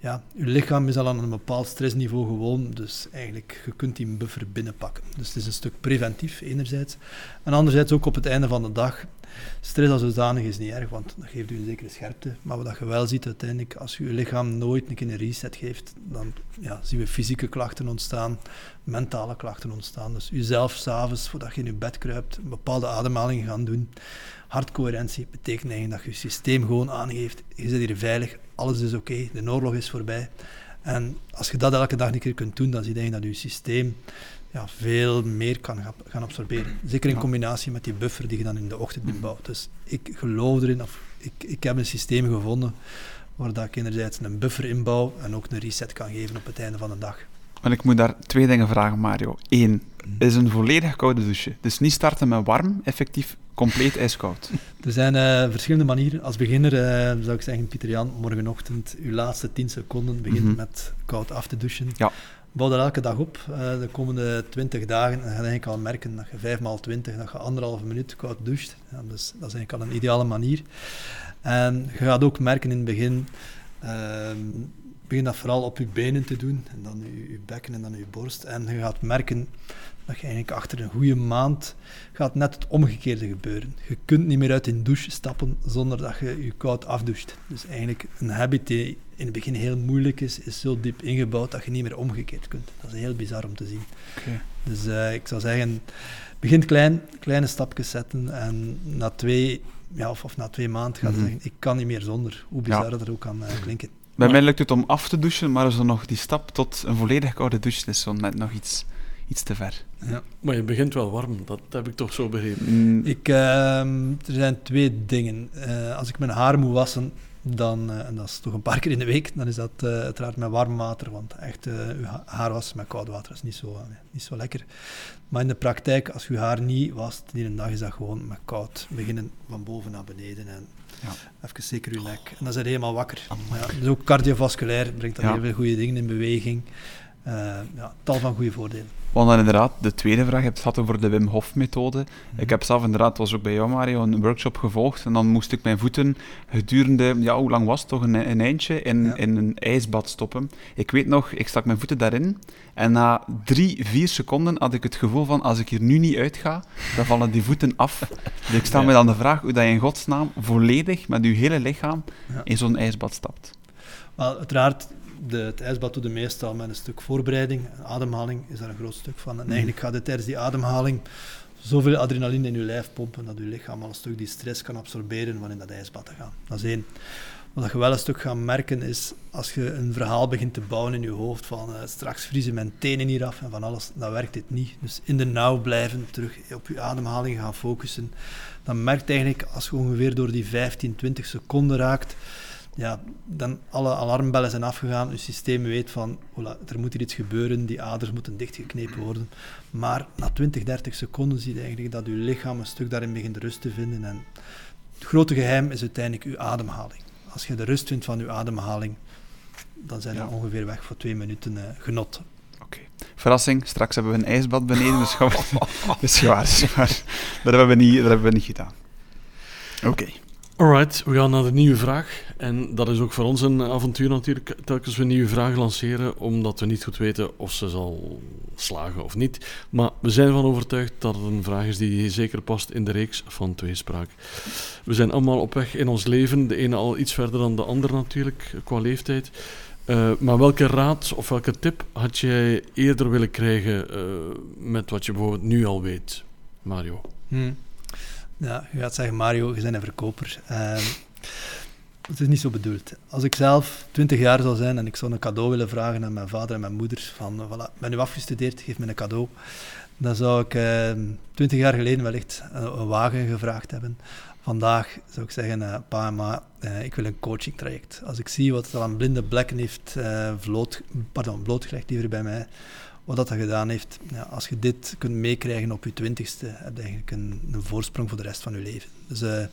Ja, je lichaam is al aan een bepaald stressniveau gewoon, dus eigenlijk, je kunt die buffer binnenpakken. Dus het is een stuk preventief, enerzijds. En anderzijds ook op het einde van de dag. Stress als zodanig is niet erg, want dat geeft u een zekere scherpte. Maar wat je wel ziet uiteindelijk, als je je lichaam nooit een keer een reset geeft, dan ja, zien we fysieke klachten ontstaan, mentale klachten ontstaan. Dus jezelf s'avonds, voordat je in je bed kruipt, een bepaalde ademhaling gaan doen. Hartcoherentie betekent eigenlijk dat je systeem gewoon aangeeft, je zit hier veilig, alles is oké, de oorlog is voorbij. En als je dat elke dag een keer kunt doen, dan zie je dat je systeem ja, veel meer kan ga- gaan absorberen. Zeker in combinatie met die buffer die je dan in de ochtend inbouwt. Dus ik geloof erin, of ik, ik heb een systeem gevonden waar dat ik enerzijds een buffer inbouw en ook een reset kan geven op het einde van de dag. En ik moet daar twee dingen vragen, Mario. Eén, is een volledig koude douche. Dus niet starten met warm, effectief compleet ijskoud. Er zijn eh, verschillende manieren. Als beginner eh, zou ik zeggen, Pieter Jan, morgenochtend, uw laatste 10 seconden begint Mhm. met koud af te douchen. Ja. Bouw dat elke dag op. eh, de komende 20 dagen en ga je eigenlijk al merken dat je 5 maal 20, dat je anderhalve minuut koud doucht. Ja, dus dat is eigenlijk al een ideale manier. En je gaat ook merken in het begin, ehm, begin dat vooral op je benen te doen, en dan je, je bekken en dan je borst. En je gaat merken dat je eigenlijk achter een goede maand gaat net het omgekeerde gebeuren. Je kunt niet meer uit een douche stappen zonder dat je je koud afdoucht. Dus eigenlijk een habit die in het begin heel moeilijk is, is zo diep ingebouwd dat je niet meer omgekeerd kunt. Dat is heel bizar om te zien. Dus eh, ik zou zeggen, begin klein, kleine stapjes zetten en na twee, ja, of, of na twee maanden gaat je Mhm. zeggen, ik kan niet meer zonder. Hoe Ja. bizar dat er ook kan eh, klinken. Bij Maar- mij lukt het om af te douchen, maar zo nog die stap tot een volledig koude douche is zo net nog iets, iets te ver. Ja. Maar je begint wel warm, dat heb ik toch zo begrepen. Mm, Ik, ehm, er zijn twee dingen. Eh, als ik mijn haar moet wassen, dan, eh, en dat is toch een paar keer in de week, dan is dat eh, uiteraard met warm water. Want echt, eh uw ha- haar wassen met koud water is niet zo, niet zo lekker. Maar in de praktijk, als je je haar niet wast, die een dag is dat gewoon met koud. Beginnen van boven naar beneden en. Even zeker je nek. En dan zijn helemaal wakker. Ja, dus ook cardiovasculair brengt dat Ja. heel veel goede dingen in beweging. Eh, ja, tal van goede voordelen. Want dan inderdaad, de tweede vraag, je hebt het gehad over de Wim Hof methode. Ik heb zelf inderdaad, het was ook bij jou Mario, een workshop gevolgd en dan moest ik mijn voeten gedurende, ja hoe lang was het toch, een, een eindje in, Ja. in een ijsbad stoppen. Ik weet nog, ik stak mijn voeten daarin en na drie, vier seconden had ik het gevoel van, als ik hier nu niet uitga, dan vallen die voeten af. Dus ik stel Ja. me dan de vraag hoe dat je in godsnaam volledig met je hele lichaam in zo'n ijsbad stapt. Wel, uiteraard, de, het ijsbad doe je meestal met een stuk voorbereiding. Ademhaling is daar een groot stuk van. En eigenlijk gaat het tijdens die ademhaling zoveel adrenaline in je lijf pompen dat je lichaam al een stuk die stress kan absorberen van in dat ijsbad te gaan. Dat is één. Wat je wel een stuk gaat merken is, als je een verhaal begint te bouwen in je hoofd van eh, straks vriezen mijn tenen hier af en van alles, dan werkt dit niet. Dus in de nauw blijven, terug op je ademhaling gaan focussen. Dan merkt eigenlijk, als je ongeveer door die 15, 20 seconden raakt, ja, dan alle alarmbellen zijn afgegaan. Je systeem weet van, voilà, er moet hier iets gebeuren, die aders moeten dichtgeknepen worden. Maar na 20, 30 seconden zie je eigenlijk dat je lichaam een stuk daarin begint rust te vinden. En het grote geheim is uiteindelijk je ademhaling. Als je de rust vindt van je ademhaling, dan zijn we Ja. ongeveer weg voor twee minuten eh, genot. Oké. Verrassing, straks hebben we een ijsbad beneden, dus gaan we... ja, dus maar, dat, hebben we niet, dat hebben we niet gedaan. Oké. Alright, we gaan naar de nieuwe vraag. En dat is ook voor ons een avontuur natuurlijk, telkens we een nieuwe vraag lanceren, omdat we niet goed weten of ze zal slagen of niet. Maar we zijn ervan overtuigd dat het een vraag is die zeker past in de reeks van Tweespraak. We zijn allemaal op weg in ons leven, de ene al iets verder dan de ander natuurlijk, qua leeftijd. Eh, maar welke raad of welke tip had jij eerder willen krijgen eh, met wat je bijvoorbeeld nu al weet, Mario? Ja, je gaat zeggen, Mario, je bent een verkoper. Ehm, het is niet zo bedoeld. Als ik zelf 20 jaar zou zijn en ik zou een cadeau willen vragen aan mijn vader en mijn moeder, van, voilà, ben nu afgestudeerd, geef me een cadeau, dan zou ik ehm, 20 jaar geleden wellicht een, wagen gevraagd hebben. Vandaag zou ik zeggen, eh, pa en ma, eh, ik wil een coachingtraject. Als ik zie wat het aan blinde blekken heeft eh, vloot, pardon, blootgelegd liever bij mij, wat dat gedaan heeft. Ja, als je dit kunt meekrijgen op je twintigste, heb je eigenlijk een, een voorsprong voor de rest van je leven. Dus eh,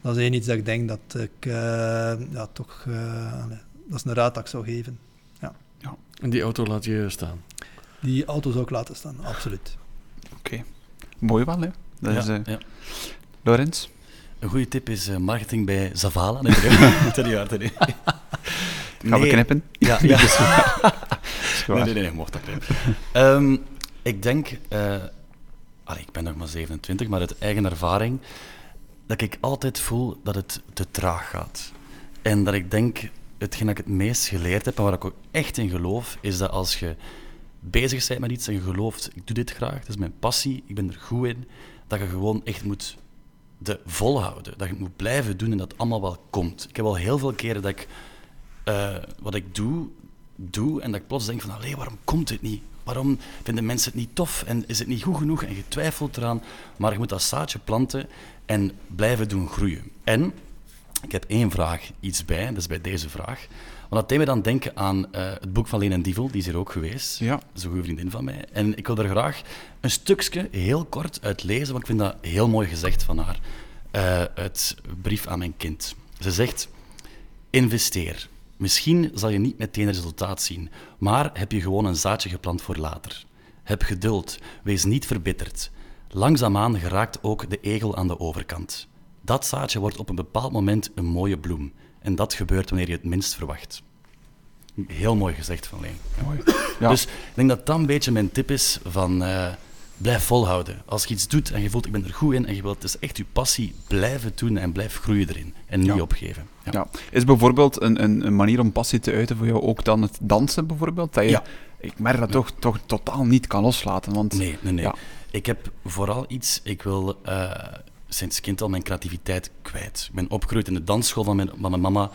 dat is één iets dat ik denk dat ik eh, ja, toch... eh, dat is een raad dat ik zou geven. En die auto laat je staan. Die auto zou ik laten staan, absoluut. Mooi wel, hè? Dat Ja, is, eh, ja. Lorenz? Een goede tip is eh, marketing bij Zavala. Nee, nee, ten Gaan we knippen? Ja, ja. Nee, nee, nee, je mocht dat knippen. Ehm, ik denk, allee, ik ben nog maar 27, maar uit eigen ervaring, dat ik altijd voel dat het te traag gaat. En dat ik denk, hetgeen dat ik het meest geleerd heb en waar ik ook echt in geloof, is dat als je bezig bent met iets en je gelooft, ik doe dit graag, dat is mijn passie, ik ben er goed in, dat je gewoon echt moet de volhouden. Dat je het moet blijven doen en dat het allemaal wel komt. Ik heb al heel veel keren dat ik eh, wat ik doe, doe en dat ik plots denk van, allee, waarom komt dit niet? Waarom vinden mensen het niet tof en is het niet goed genoeg en je twijfelt eraan, maar je moet dat zaadje planten en blijven doen groeien. En ik heb één vraag, iets bij, dat is bij deze vraag. Want dat deed me dan denken aan eh, het boek van Leen en Dievel, die is hier ook geweest. Ja. Dat is een goede vriendin van mij. En ik wil er graag een stukje, heel kort, uit lezen, want ik vind dat heel mooi gezegd van haar. eh, uit Brief aan mijn kind. Ze zegt, investeer. Misschien zal je niet meteen resultaat zien, maar heb je gewoon een zaadje geplant voor later. Heb geduld, wees niet verbitterd. Langzaamaan geraakt ook de egel aan de overkant. Dat zaadje wordt op een bepaald moment een mooie bloem. En dat gebeurt wanneer je het minst verwacht. Heel mooi gezegd van Leen. Mooi. Ja. Dus ik denk dat dat een beetje mijn tip is van eh, blijf volhouden. Als je iets doet en je voelt ik ben er goed in en je wilt is echt je passie, blijven doen en blijf groeien erin. En niet Ja. opgeven. Ja. Ja. Is bijvoorbeeld een, een, een manier om passie te uiten voor jou ook dan het dansen bijvoorbeeld? Dat je, Ja. Ik merk dat toch, toch totaal niet kan loslaten. Want, Nee, nee, nee. Ik heb vooral iets, ik wil eh, sinds kind al mijn creativiteit kwijt. Ik ben opgegroeid in de dansschool van mijn, van mijn mama.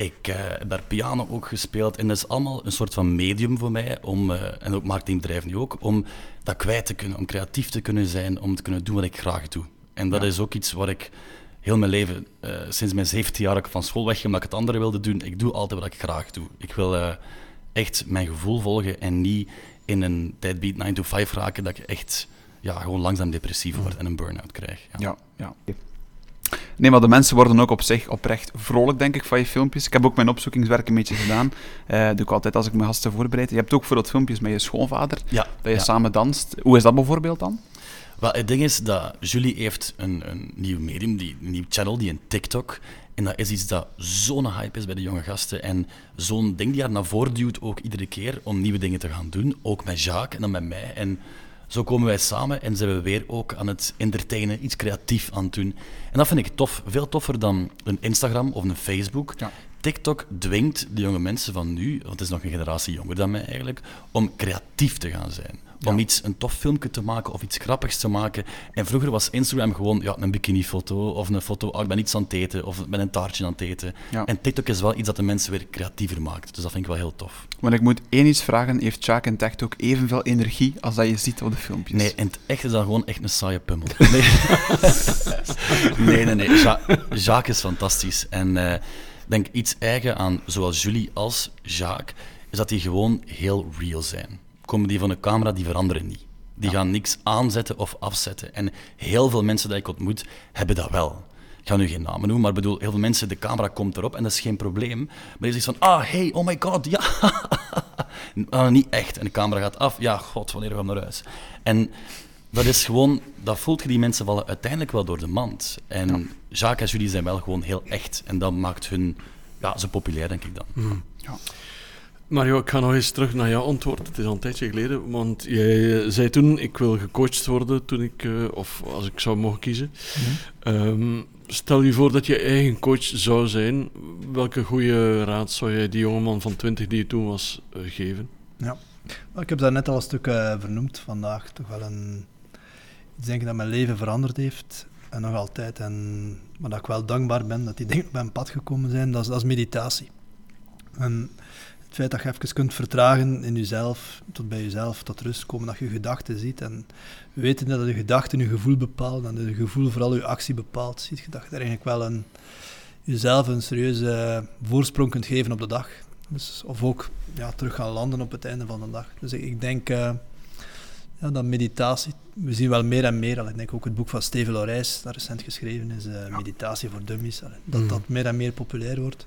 Ik uh, heb daar piano ook gespeeld. En dat is allemaal een soort van medium voor mij, om, uh, en ook marketingbedrijf nu ook, om dat kwijt te kunnen, om creatief te kunnen zijn, om te kunnen doen wat ik graag doe. En dat is ook iets waar ik heel mijn leven, uh, sinds mijn 17 jaar van school wegging, omdat ik het andere wilde doen. Ik doe altijd wat ik graag doe. Ik wil echt mijn gevoel volgen en niet in een deadbeat 9 to 5 raken, dat ik echt ja, gewoon langzaam depressief word en een burn-out krijg. Ja, ja. ja. Nee, maar de mensen worden ook op zich oprecht vrolijk, denk ik, van je filmpjes. Ik heb ook mijn opzoekingswerk een beetje gedaan. Uh, doe ik altijd als ik mijn gasten voorbereid. Je hebt ook voor dat filmpjes met je schoonvader, ja, dat je samen danst. Hoe is dat bijvoorbeeld dan? Wel, het ding is dat Julie heeft een, een nieuw medium, die, een nieuw channel, die een TikTok. En dat is iets dat zo'n hype is bij de jonge gasten. En zo'n ding die haar naar voren duwt ook iedere keer om nieuwe dingen te gaan doen. Ook met Jacques en dan met mij. En zo komen wij samen en zijn we weer ook aan het entertainen, iets creatief aan het doen. En dat vind ik tof. Veel toffer dan een Instagram of een Facebook. Ja. TikTok dwingt de jonge mensen van nu, want het is nog een generatie jonger dan mij eigenlijk, om creatief te gaan zijn. Om iets, een tof filmpje te maken of iets grappigs te maken. En vroeger was Instagram gewoon ja, een bikinifoto of een foto, oh, ik ben iets aan het eten of met een taartje aan het eten. En TikTok is wel iets dat de mensen weer creatiever maakt. Dus dat vind ik wel heel tof. Maar ik moet één iets vragen, heeft Jack en TikTok evenveel energie als dat je ziet op de filmpjes? Nee, in het echt is dat gewoon echt een saaie pummel. Nee, nee, nee. nee. Jacques is fantastisch. En uh, denk iets eigen aan zowel Julie als Jacques, is dat die gewoon heel real zijn komen die van de camera, die veranderen niet. Die gaan niks aanzetten of afzetten. En heel veel mensen die ik ontmoet, hebben dat wel. Ik ga nu geen namen noemen, maar bedoel, heel veel mensen, de camera komt erop en dat is geen probleem. Maar je zegt van, ah, hey, oh my god, ja. ah, niet echt. En de camera gaat af. Ja, god, wanneer gaan we naar huis? En dat is gewoon, dat voelt je die mensen vallen uiteindelijk wel door de mand. En ja. Jacques en Julie zijn wel gewoon heel echt. En dat maakt hun, ja, ze populair, denk ik dan. Mm. Ja. Mario, ik ga nog eens terug naar jouw antwoord. Het is al een tijdje geleden, want jij zei toen: ik wil gecoacht worden toen ik, uh, of als ik zou mogen kiezen. Mm. Um, stel je voor dat je eigen coach zou zijn. Welke goede raad zou jij die jongeman van 20 die je toen was uh, geven? Ja, ik heb daar net al een stuk uh, vernoemd vandaag. Toch wel een, iets denk ik dat mijn leven veranderd heeft. En nog altijd. En, maar dat ik wel dankbaar ben dat die dingen op mijn pad gekomen zijn. Dat is, dat is meditatie. En het feit dat je even kunt vertragen in jezelf, tot bij jezelf, tot rust komen, dat je gedachten ziet. En weten dat je gedachten je gevoel bepaalt en dat je gevoel vooral je actie bepaalt, ziet je dat je er eigenlijk wel een, jezelf een serieuze voorsprong kunt geven op de dag. Dus, of ook ja, terug gaan landen op het einde van de dag. Dus ik, ik denk uh, ja, dat meditatie, we zien wel meer en meer, ik denk ook het boek van Steven Lorijs, dat recent geschreven is, uh, Meditatie voor Dummies, dat mm. dat meer en meer populair wordt.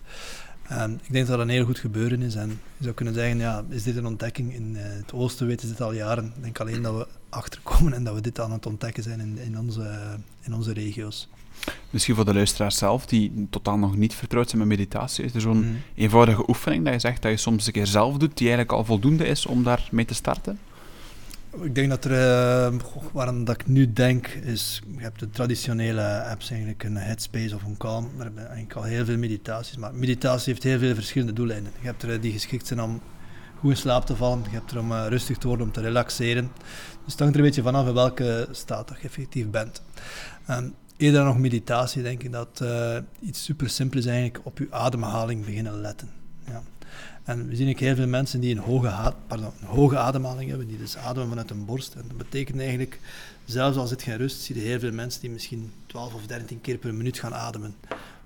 En ik denk dat dat een heel goed gebeuren is. En je zou kunnen zeggen, ja, is dit een ontdekking? In uh, het oosten weten ze dit al jaren. Ik denk alleen dat we achterkomen en dat we dit aan het ontdekken zijn in, in, onze, in onze regio's. Misschien voor de luisteraars zelf, die totaal nog niet vertrouwd zijn met meditatie, is er zo'n mm. eenvoudige oefening dat je zegt dat je soms een keer zelf doet, die eigenlijk al voldoende is om daarmee te starten? Ik denk dat er, uh, waarom dat ik nu denk, is, je hebt de traditionele apps eigenlijk, een Headspace of een Calm, daar hebben eigenlijk al heel veel meditaties, maar meditatie heeft heel veel verschillende doeleinden. Je hebt er die geschikt zijn om goed in slaap te vallen, je hebt er om uh, rustig te worden, om te relaxeren. Dus het hangt er een beetje vanaf in welke staat dat je effectief bent. Um, eerder nog meditatie denk ik dat iets super simpel is eigenlijk op je ademhaling beginnen letten. Ja. En we zien ook heel veel mensen die een hoge, pardon, een hoge ademhaling hebben, die dus ademen vanuit hun borst. En dat betekent eigenlijk, zelfs als het geen rust, zie je heel veel mensen die misschien 12 of 13 keer per minuut gaan ademen.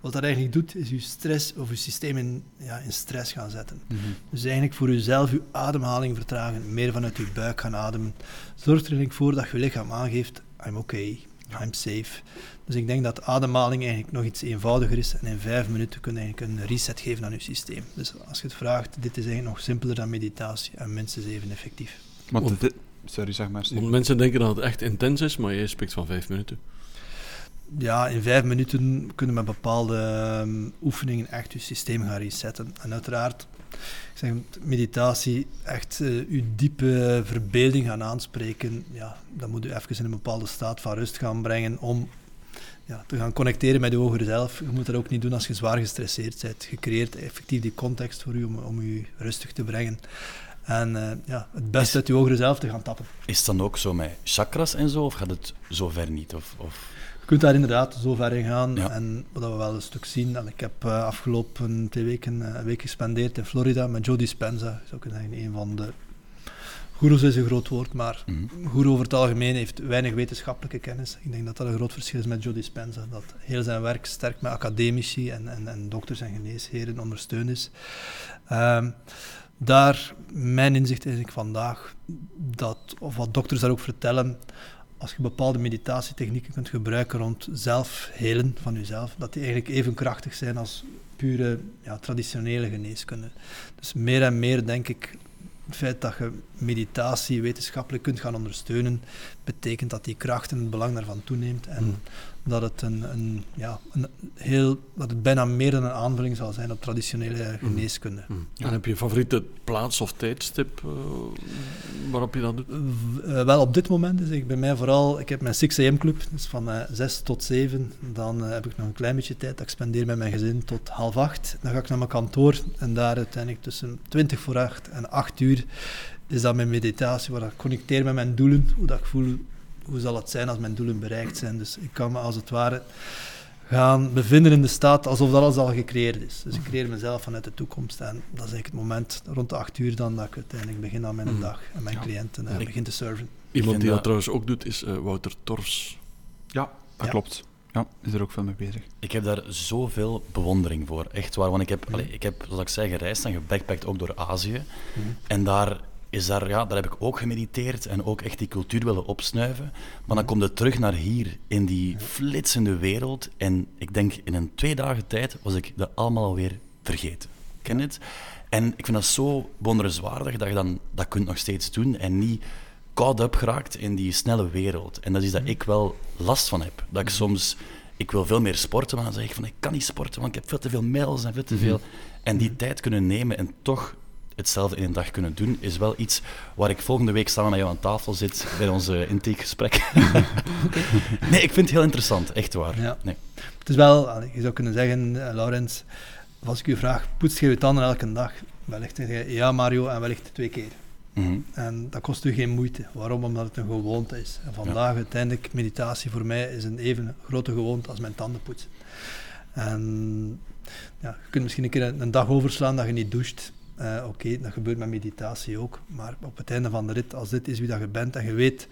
Wat dat eigenlijk doet, is je stress of je systeem in, ja, in stress gaan zetten. Mm -hmm. Dus eigenlijk voor jezelf je ademhaling vertragen, meer vanuit je buik gaan ademen. Zorg er eigenlijk voor dat je lichaam aangeeft, I'm okay, I'm safe. Dus ik denk dat ademhaling eigenlijk nog iets eenvoudiger is. En in vijf minuten kun je eigenlijk een reset geven aan je systeem. Dus als je het vraagt, dit is eigenlijk nog simpeler dan meditatie en minstens even effectief. Want sorry, zeg maar. Want mensen denken dat het echt intens is, maar jij spreekt van vijf minuten. Ja, in vijf minuten kunnen met bepaalde um, oefeningen echt je systeem gaan resetten. En uiteraard, ik zeg, meditatie, echt uh, uw diepe verbeelding gaan aanspreken. Ja, dan moet u even in een bepaalde staat van rust gaan brengen om ja, te gaan connecteren met je hogere zelf. Je moet dat ook niet doen als je zwaar gestresseerd bent. Je creëert effectief die context voor je om, om je rustig te brengen. En uh, ja, het beste uit je hogere zelf te gaan tappen. Is het dan ook zo met chakras en zo, of gaat het zo ver niet? Of, of? kunt daar inderdaad zo ver in gaan. Ja. En wat we wel een stuk zien, en ik heb eh, afgelopen twee weken eh, een week gespendeerd in Florida met Joe Dispenza. Ik zou kunnen zeggen, een van de goeroes is een groot woord, maar goeroe over het algemeen heeft weinig wetenschappelijke kennis. Ik denk dat dat een groot verschil is met Joe Dispenza. Dat heel zijn werk sterk met academici en, en, en dokters en geneesheren ondersteund is. Ehm, daar, mijn inzicht is ik vandaag, dat, of wat dokters daar ook vertellen, als je bepaalde meditatietechnieken kunt gebruiken rond zelfhelen van jezelf, dat die eigenlijk even krachtig zijn als pure ja, traditionele geneeskunde. Dus meer en meer denk ik, het feit dat je meditatie wetenschappelijk kunt gaan ondersteunen, betekent dat die kracht en het belang daarvan toeneemt en Hmm. Dat het een, een, ja, een heel, dat het bijna meer dan een aanvulling zal zijn op traditionele geneeskunde. Hmm. En heb je een favoriete plaats of tijdstip eh, waarop je dat doet? Eh, wel, op dit moment is ik bij mij vooral, ik heb mijn 6 am club, dus van eh 6 tot 7. Dan heb ik nog een klein beetje tijd dat ik spendeer met mijn gezin tot half 8. Dan ga ik naar mijn kantoor en daar uiteindelijk tussen 20 voor 8 en 8 uur is dat mijn meditatie, waar ik connecteer met mijn doelen, hoe dat ik voel, hoe zal het zijn als mijn doelen bereikt zijn. Dus ik kan me als het ware gaan bevinden in de staat alsof dat alles al gecreëerd is. Dus ik creëer mezelf vanuit de toekomst en dat is eigenlijk het moment rond de 8 uur dan dat ik uiteindelijk begin aan mijn Mm. dag en mijn Ja. cliënten en Ik- begin te serven. Iemand die dat dat- trouwens ook doet is eh, Wouter Torfs. Ja, dat Ja. klopt. Ja, is er ook veel mee bezig. Ik heb daar zoveel bewondering voor. Echt waar. Want ik heb, Mhm. allee, ik heb zoals ik zei, gereisd en gebackpackt ook door Azië. Mhm. En daar, is daar, ja, daar heb ik ook gemediteerd en ook echt die cultuur willen opsnuiven. Maar dan kom je terug naar hier, in die flitsende wereld. En ik denk, in een twee dagen tijd was ik dat allemaal alweer vergeten. Ken je het? En ik vind dat zo bewonderenswaardig dat je dan dat kunt nog steeds doen en niet caught up geraakt in die snelle wereld. En dat is dat ik wel last van heb. Dat ik soms, ik wil veel meer sporten, maar dan zeg ik van ik kan niet sporten, want ik heb veel te veel mails en veel te veel. En die tijd kunnen nemen en toch hetzelfde in een dag kunnen doen, is wel iets waar ik volgende week samen met jou aan tafel zit bij onze intakegesprek. nee, ik vind het heel interessant, echt waar. Ja. Nee. Het is wel, je zou kunnen zeggen, eh, Laurens, als ik u vraag, poetst je je tanden elke dag? Wellicht zeg je ja Mario en wellicht twee keer. Mhm. En dat kost u geen moeite. Waarom? Omdat het een gewoonte is. En vandaag uiteindelijk, meditatie voor mij is een even grote gewoonte als mijn tanden poetsen. En ja, je kunt misschien een keer een dag overslaan dat je niet doucht. Eh, Oké, dat gebeurt met meditatie ook. Maar op het einde van de rit, als dit is wie dat je bent en je weet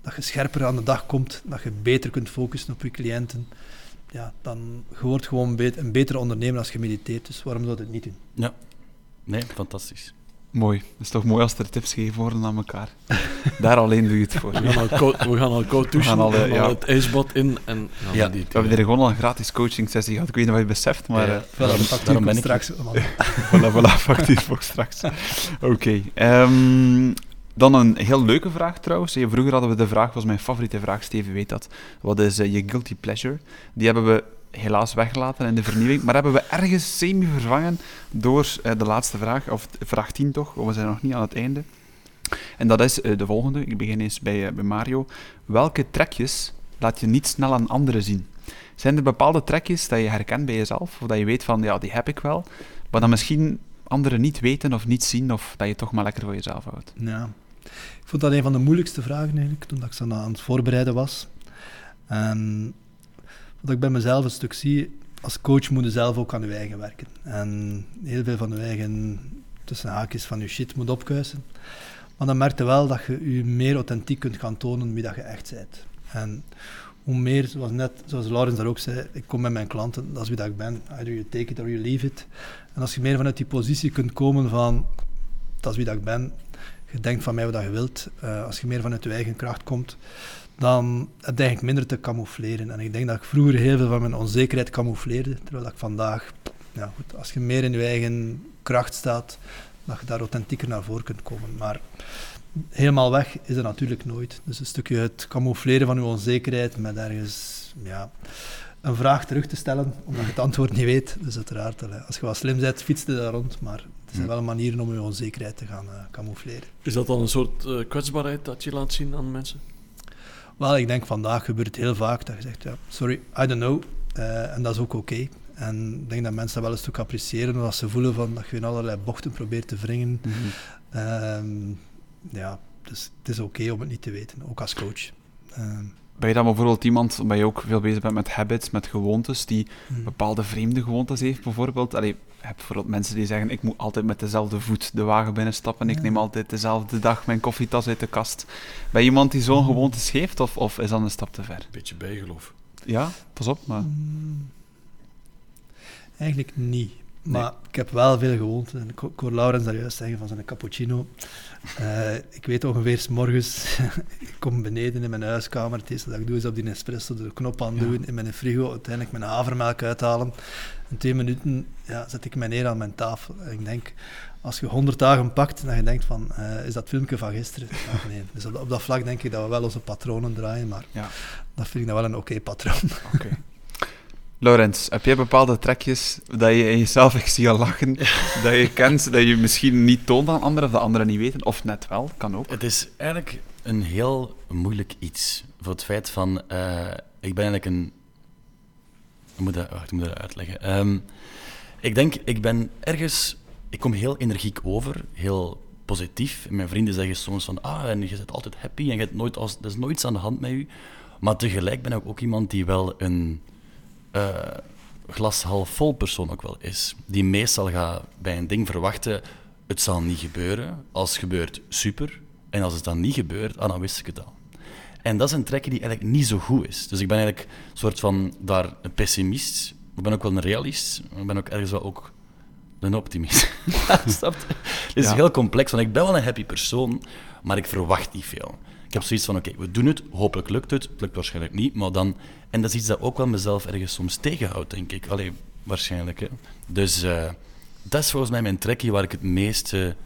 dat je scherper aan de dag komt, dat je beter kunt focussen op je cliënten, ja, dan je wordt gewoon een betere ondernemer als je mediteert. Dus waarom zou je het niet doen? Ja. Nee, fantastisch. Mooi. Het is toch mooi als er tips gegeven worden aan elkaar. Daar alleen doe je het voor. We gaan al koud, we gaan al koud douchen, We gaan al, ja. het ijsbad in en gaan Ja, mediteren. We hebben er gewoon al een gratis coaching sessie gehad. Ik weet niet of je het beseft, maar... Ja, eh, Voilà, daarom- ben ik straks. voilà, voilà, factuur voor straks. Oké. ehm, dan een heel leuke vraag trouwens. Vroeger hadden we de vraag, was mijn favoriete vraag, Steven weet dat. Wat is eh, je guilty pleasure? Die hebben we helaas weggelaten in de vernieuwing, maar hebben we ergens semi-vervangen door eh, de laatste vraag, of vraag 10 toch, want we zijn nog niet aan het einde. En dat is eh, de volgende. Ik begin eens bij, eh, bij Mario. Welke trekjes laat je niet snel aan anderen zien? Zijn er bepaalde trekjes dat je herkent bij jezelf, of dat je weet van, ja, die heb ik wel, maar dan misschien anderen niet weten of niet zien, of dat je toch maar lekker voor jezelf houdt? Ja. Ik vond dat een van de moeilijkste vragen eigenlijk, toen ik ze aan het voorbereiden was. En wat ik bij mezelf een stuk zie, als coach moet je zelf ook aan je eigen werken. En heel veel van je eigen, tussen haakjes, van je shit moet opkuisen. Maar dan merk je wel dat je je meer authentiek kunt gaan tonen wie dat je echt bent. En hoe meer, zoals net, zoals Laurens daar ook zei, ik kom met mijn klanten, dat is wie dat ik ben. Either you take it or you leave it. En als je meer vanuit die positie kunt komen van, dat is wie dat ik ben, je denkt van mij wat je wilt, eh, als je meer vanuit je eigen kracht komt, dan heb je eigenlijk minder te camoufleren. En ik denk dat ik vroeger heel veel van mijn onzekerheid camoufleerde, terwijl ik vandaag, ja goed, als je meer in je eigen kracht staat, dat je daar authentieker naar voren kunt komen. Maar helemaal weg is het natuurlijk nooit. Dus een stukje het camoufleren van je onzekerheid met ergens ja, een vraag terug te stellen, omdat je het antwoord niet weet. Dus uiteraard, als je wat slim bent, fietst je daar rond, maar er zijn wel manieren om je onzekerheid te gaan eh, camoufleren. Is dat dan een soort eh, kwetsbaarheid dat je laat zien aan mensen? Wel, ik denk vandaag gebeurt het heel vaak dat je zegt, ja, sorry, I don't know. Eh, en dat is ook oké. En ik denk dat mensen dat wel een stuk appreciëren, als ze voelen van, dat je in allerlei bochten probeert te wringen. Ehm, ja, dus het is oké om het niet te weten, ook als coach. Ehm, ben je dan bijvoorbeeld iemand, omdat je ook veel bezig bent met habits, met gewoontes, die Mhm. bepaalde vreemde gewoontes heeft bijvoorbeeld? Allee, je hebt bijvoorbeeld mensen die zeggen, ik moet altijd met dezelfde voet de wagen binnenstappen, ik Ja. neem altijd dezelfde dag mijn koffietas uit de kast. Ben je iemand die zo'n gewoontes heeft, of, of is dat een stap te ver? Beetje bijgeloof. Ja, pas op, maar... Mm, Eigenlijk niet. Maar ik heb wel veel gewoonten. En Ik ho- ik hoor Laurens daar juist zeggen van zijn cappuccino. Eh, ik weet ongeveer, s morgens, ik kom beneden in mijn huiskamer. Het eerste dat ik doe is op die espresso de knop aandoen, in mijn frigo uiteindelijk mijn havermelk uithalen. In twee minuten ja, zet ik mij neer aan mijn tafel. En ik denk, als je honderd dagen pakt, dan je denkt van, eh, is dat filmpje van gisteren? Ja, nee. Dus op, op dat vlak denk ik dat we wel onze patronen draaien, maar Ja. dat vind ik dan wel een oké patroon. Oké. Laurens, heb jij bepaalde trekjes dat je in jezelf, ik zie lachen, dat je kent, dat je misschien niet toont aan anderen, of dat anderen niet weten, of net wel, kan ook. Het is eigenlijk een heel moeilijk iets. Voor het feit van, eh, ik ben eigenlijk een... Ik moet dat, wacht, ik moet dat uitleggen. Ehm, ik denk, ik ben ergens... Ik kom heel energiek over, heel positief. En mijn vrienden zeggen soms van, ah, en je bent altijd happy en je hebt nooit als, er is nooit iets aan de hand met je. Maar tegelijk ben ik ook iemand die wel een eh, glas half vol persoon ook wel is. Die meestal gaat bij een ding verwachten, het zal niet gebeuren. Als het gebeurt, super. En als het dan niet gebeurt, ah, dan wist ik het al. En dat is een trekje die eigenlijk niet zo goed is. Dus ik ben eigenlijk een soort van daar een pessimist. Ik ben ook wel een realist. maar Ik ben ook ergens wel ook een optimist. Snap? Het is Ja. heel complex, want ik ben wel een happy persoon, maar ik verwacht niet veel. Ik heb zoiets van, oké, we doen het, hopelijk lukt het. Het lukt waarschijnlijk niet, maar dan... En dat is iets dat ook wel mezelf ergens soms tegenhoudt, denk ik. Allee, waarschijnlijk, hè. Dus eh, dat is volgens mij mijn trekje waar ik het meeste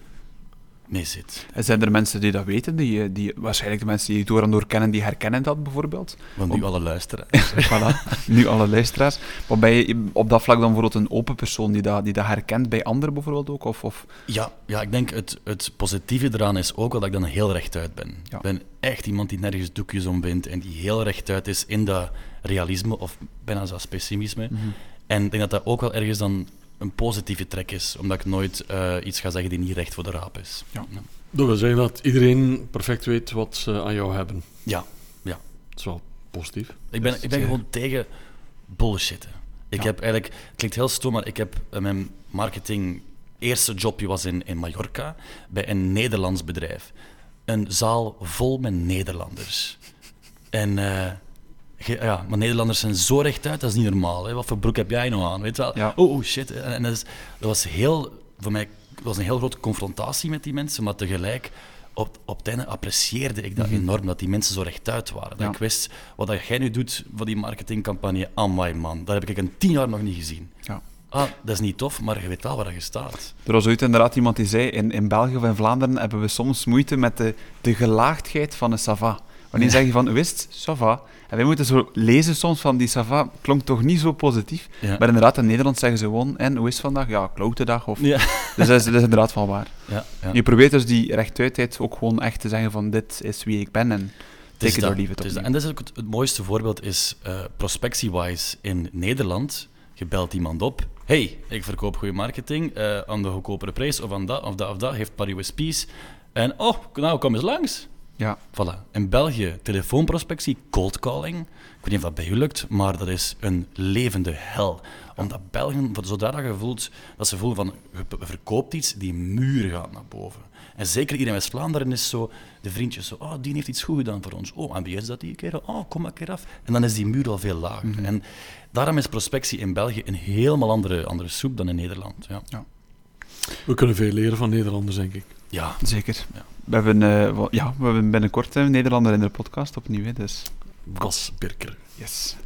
mee zit. En zijn er mensen die dat weten, die, die, waarschijnlijk de mensen die je door en door kennen, die herkennen dat bijvoorbeeld? Want nu alle luisteren. voilà, nu alle luisteraars. Maar ben je op dat vlak dan bijvoorbeeld een open persoon die dat, die dat herkent bij anderen bijvoorbeeld ook? Of, of... Ja, ja, ik denk het, het positieve eraan is ook wel dat ik dan heel rechtuit ben. Ja. Ik ben echt iemand die nergens doekjes om wint en die heel rechtuit is in dat realisme of bijna zelfs pessimisme. En ik denk dat dat ook wel ergens dan een positieve trek is, omdat ik nooit eh, iets ga zeggen die niet recht voor de raap is. Ja. Dat wil zeggen dat iedereen perfect weet wat ze aan jou hebben. ja, ja. Dat is wel positief. Ik ben, ik ben gewoon tegen bullshitten. Ik Ja. heb eigenlijk, het klinkt heel stom, maar ik heb eh, mijn marketing eerste jobje was in, in Mallorca bij een Nederlands bedrijf. Een zaal vol met Nederlanders. En eh, ja, maar Nederlanders zijn zo rechtuit, dat is niet normaal. Hè? Wat voor broek heb jij nou aan? Weet je wel? Ja. Oh, oh, shit. En, en dat, is, dat was heel, voor mij was een heel grote confrontatie met die mensen, maar tegelijk op, op het einde apprecieerde ik dat enorm, dat die mensen zo rechtuit waren. Dat Ja. ik wist, wat dat jij nu doet voor die marketingcampagne, amai man, dat heb ik in tien jaar nog niet gezien. Ja. Ah, dat is niet tof, maar je weet wel waar je staat. Er was ooit inderdaad iemand die zei, in, in België of in Vlaanderen hebben we soms moeite met de, de gelaagdheid van een sava. Wanneer zeg je van, wist, sava. En wij moeten zo lezen soms van, die sava klonk toch niet zo positief. Ja. Maar inderdaad, in Nederland zeggen ze gewoon, en hoe is het vandaag? Ja, klote dag. Of... Ja. Dus dat is, dat is inderdaad wel waar. Ja, ja. Je probeert dus die rechtuitheid ook gewoon echt te zeggen van, dit is wie ik ben. En Het take is it dat, or leave it het is dat. opnieuw. En dat is ook het, het mooiste voorbeeld is eh, prospectie-wise in Nederland. Je belt iemand op. Hey, ik verkoop goede marketing eh, aan de goedkopere prijs of aan dat of dat of dat. Heeft paar USP's. En oh, nou kom eens langs. Ja, Voilà. In België, telefoonprospectie, cold calling. Ik weet niet of dat bij u lukt, maar dat is een levende hel. Omdat Belgen, zodra je voelt dat ze voelen van, je verkoopt iets, die muur gaat naar boven. En zeker hier in West-Vlaanderen is zo, de vriendjes zo, oh, die heeft iets goed gedaan voor ons. Oh, en wie is dat die keer? Oh, kom maar een keer af. En dan is die muur al veel lager. En daarom is prospectie in België een helemaal andere, andere soep dan in Nederland. Ja, We kunnen veel leren van Nederlanders, denk ik. ja. zeker. Ja. We, hebben, eh, wel- ja, we hebben binnenkort een Nederlander in de podcast opnieuw. Hè, dus Bas Birker. yes.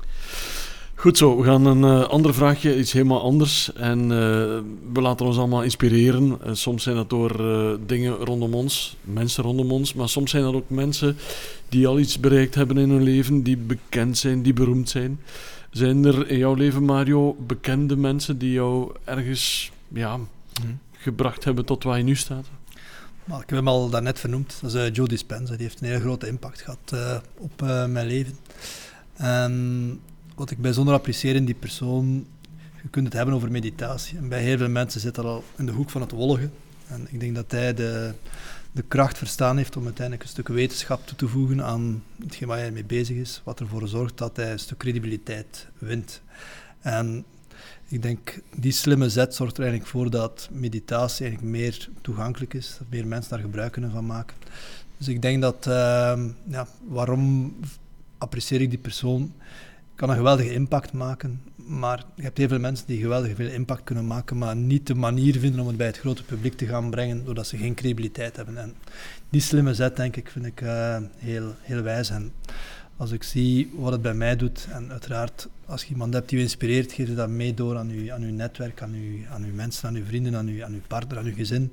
Goed zo, we gaan een eh, ander vraagje, iets helemaal anders. En eh, we laten ons allemaal inspireren. Eh, soms zijn dat door eh, dingen rondom ons, mensen rondom ons, maar soms zijn dat ook mensen die al iets bereikt hebben in hun leven, die bekend zijn, die beroemd zijn. Zijn er in jouw leven, Mario, bekende mensen die jou ergens ja, gebracht hebben tot waar je nu staat? Maar ik heb hem al daarnet vernoemd. Dat is eh, Joe Dispenza. Die heeft een hele grote impact gehad eh, op eh, mijn leven. En wat ik bijzonder apprecieer in die persoon, je kunt het hebben over meditatie. En bij heel veel mensen zit dat al in de hoek van het wolligen. En ik denk dat hij de, de kracht verstaan heeft om uiteindelijk een stuk wetenschap toe te voegen aan hetgeen waar hij mee bezig is, wat ervoor zorgt dat hij een stuk credibiliteit wint. En ik denk, die slimme zet zorgt er eigenlijk voor dat meditatie eigenlijk meer toegankelijk is, dat meer mensen daar gebruik kunnen van maken. Dus ik denk dat, uh, ja, waarom apprecieer ik die persoon? Kan een geweldige impact maken, maar je hebt heel veel mensen die geweldig veel impact kunnen maken, maar niet de manier vinden om het bij het grote publiek te gaan brengen, doordat ze geen credibiliteit hebben. En die slimme zet, denk ik, vind ik uh, heel, heel wijs. En als ik zie wat het bij mij doet, en uiteraard, als je iemand hebt die je inspireert, geef je dat mee door aan je, aan uw netwerk, aan uw, aan uw mensen, aan uw vrienden, aan uw, aan uw partner, aan uw gezin.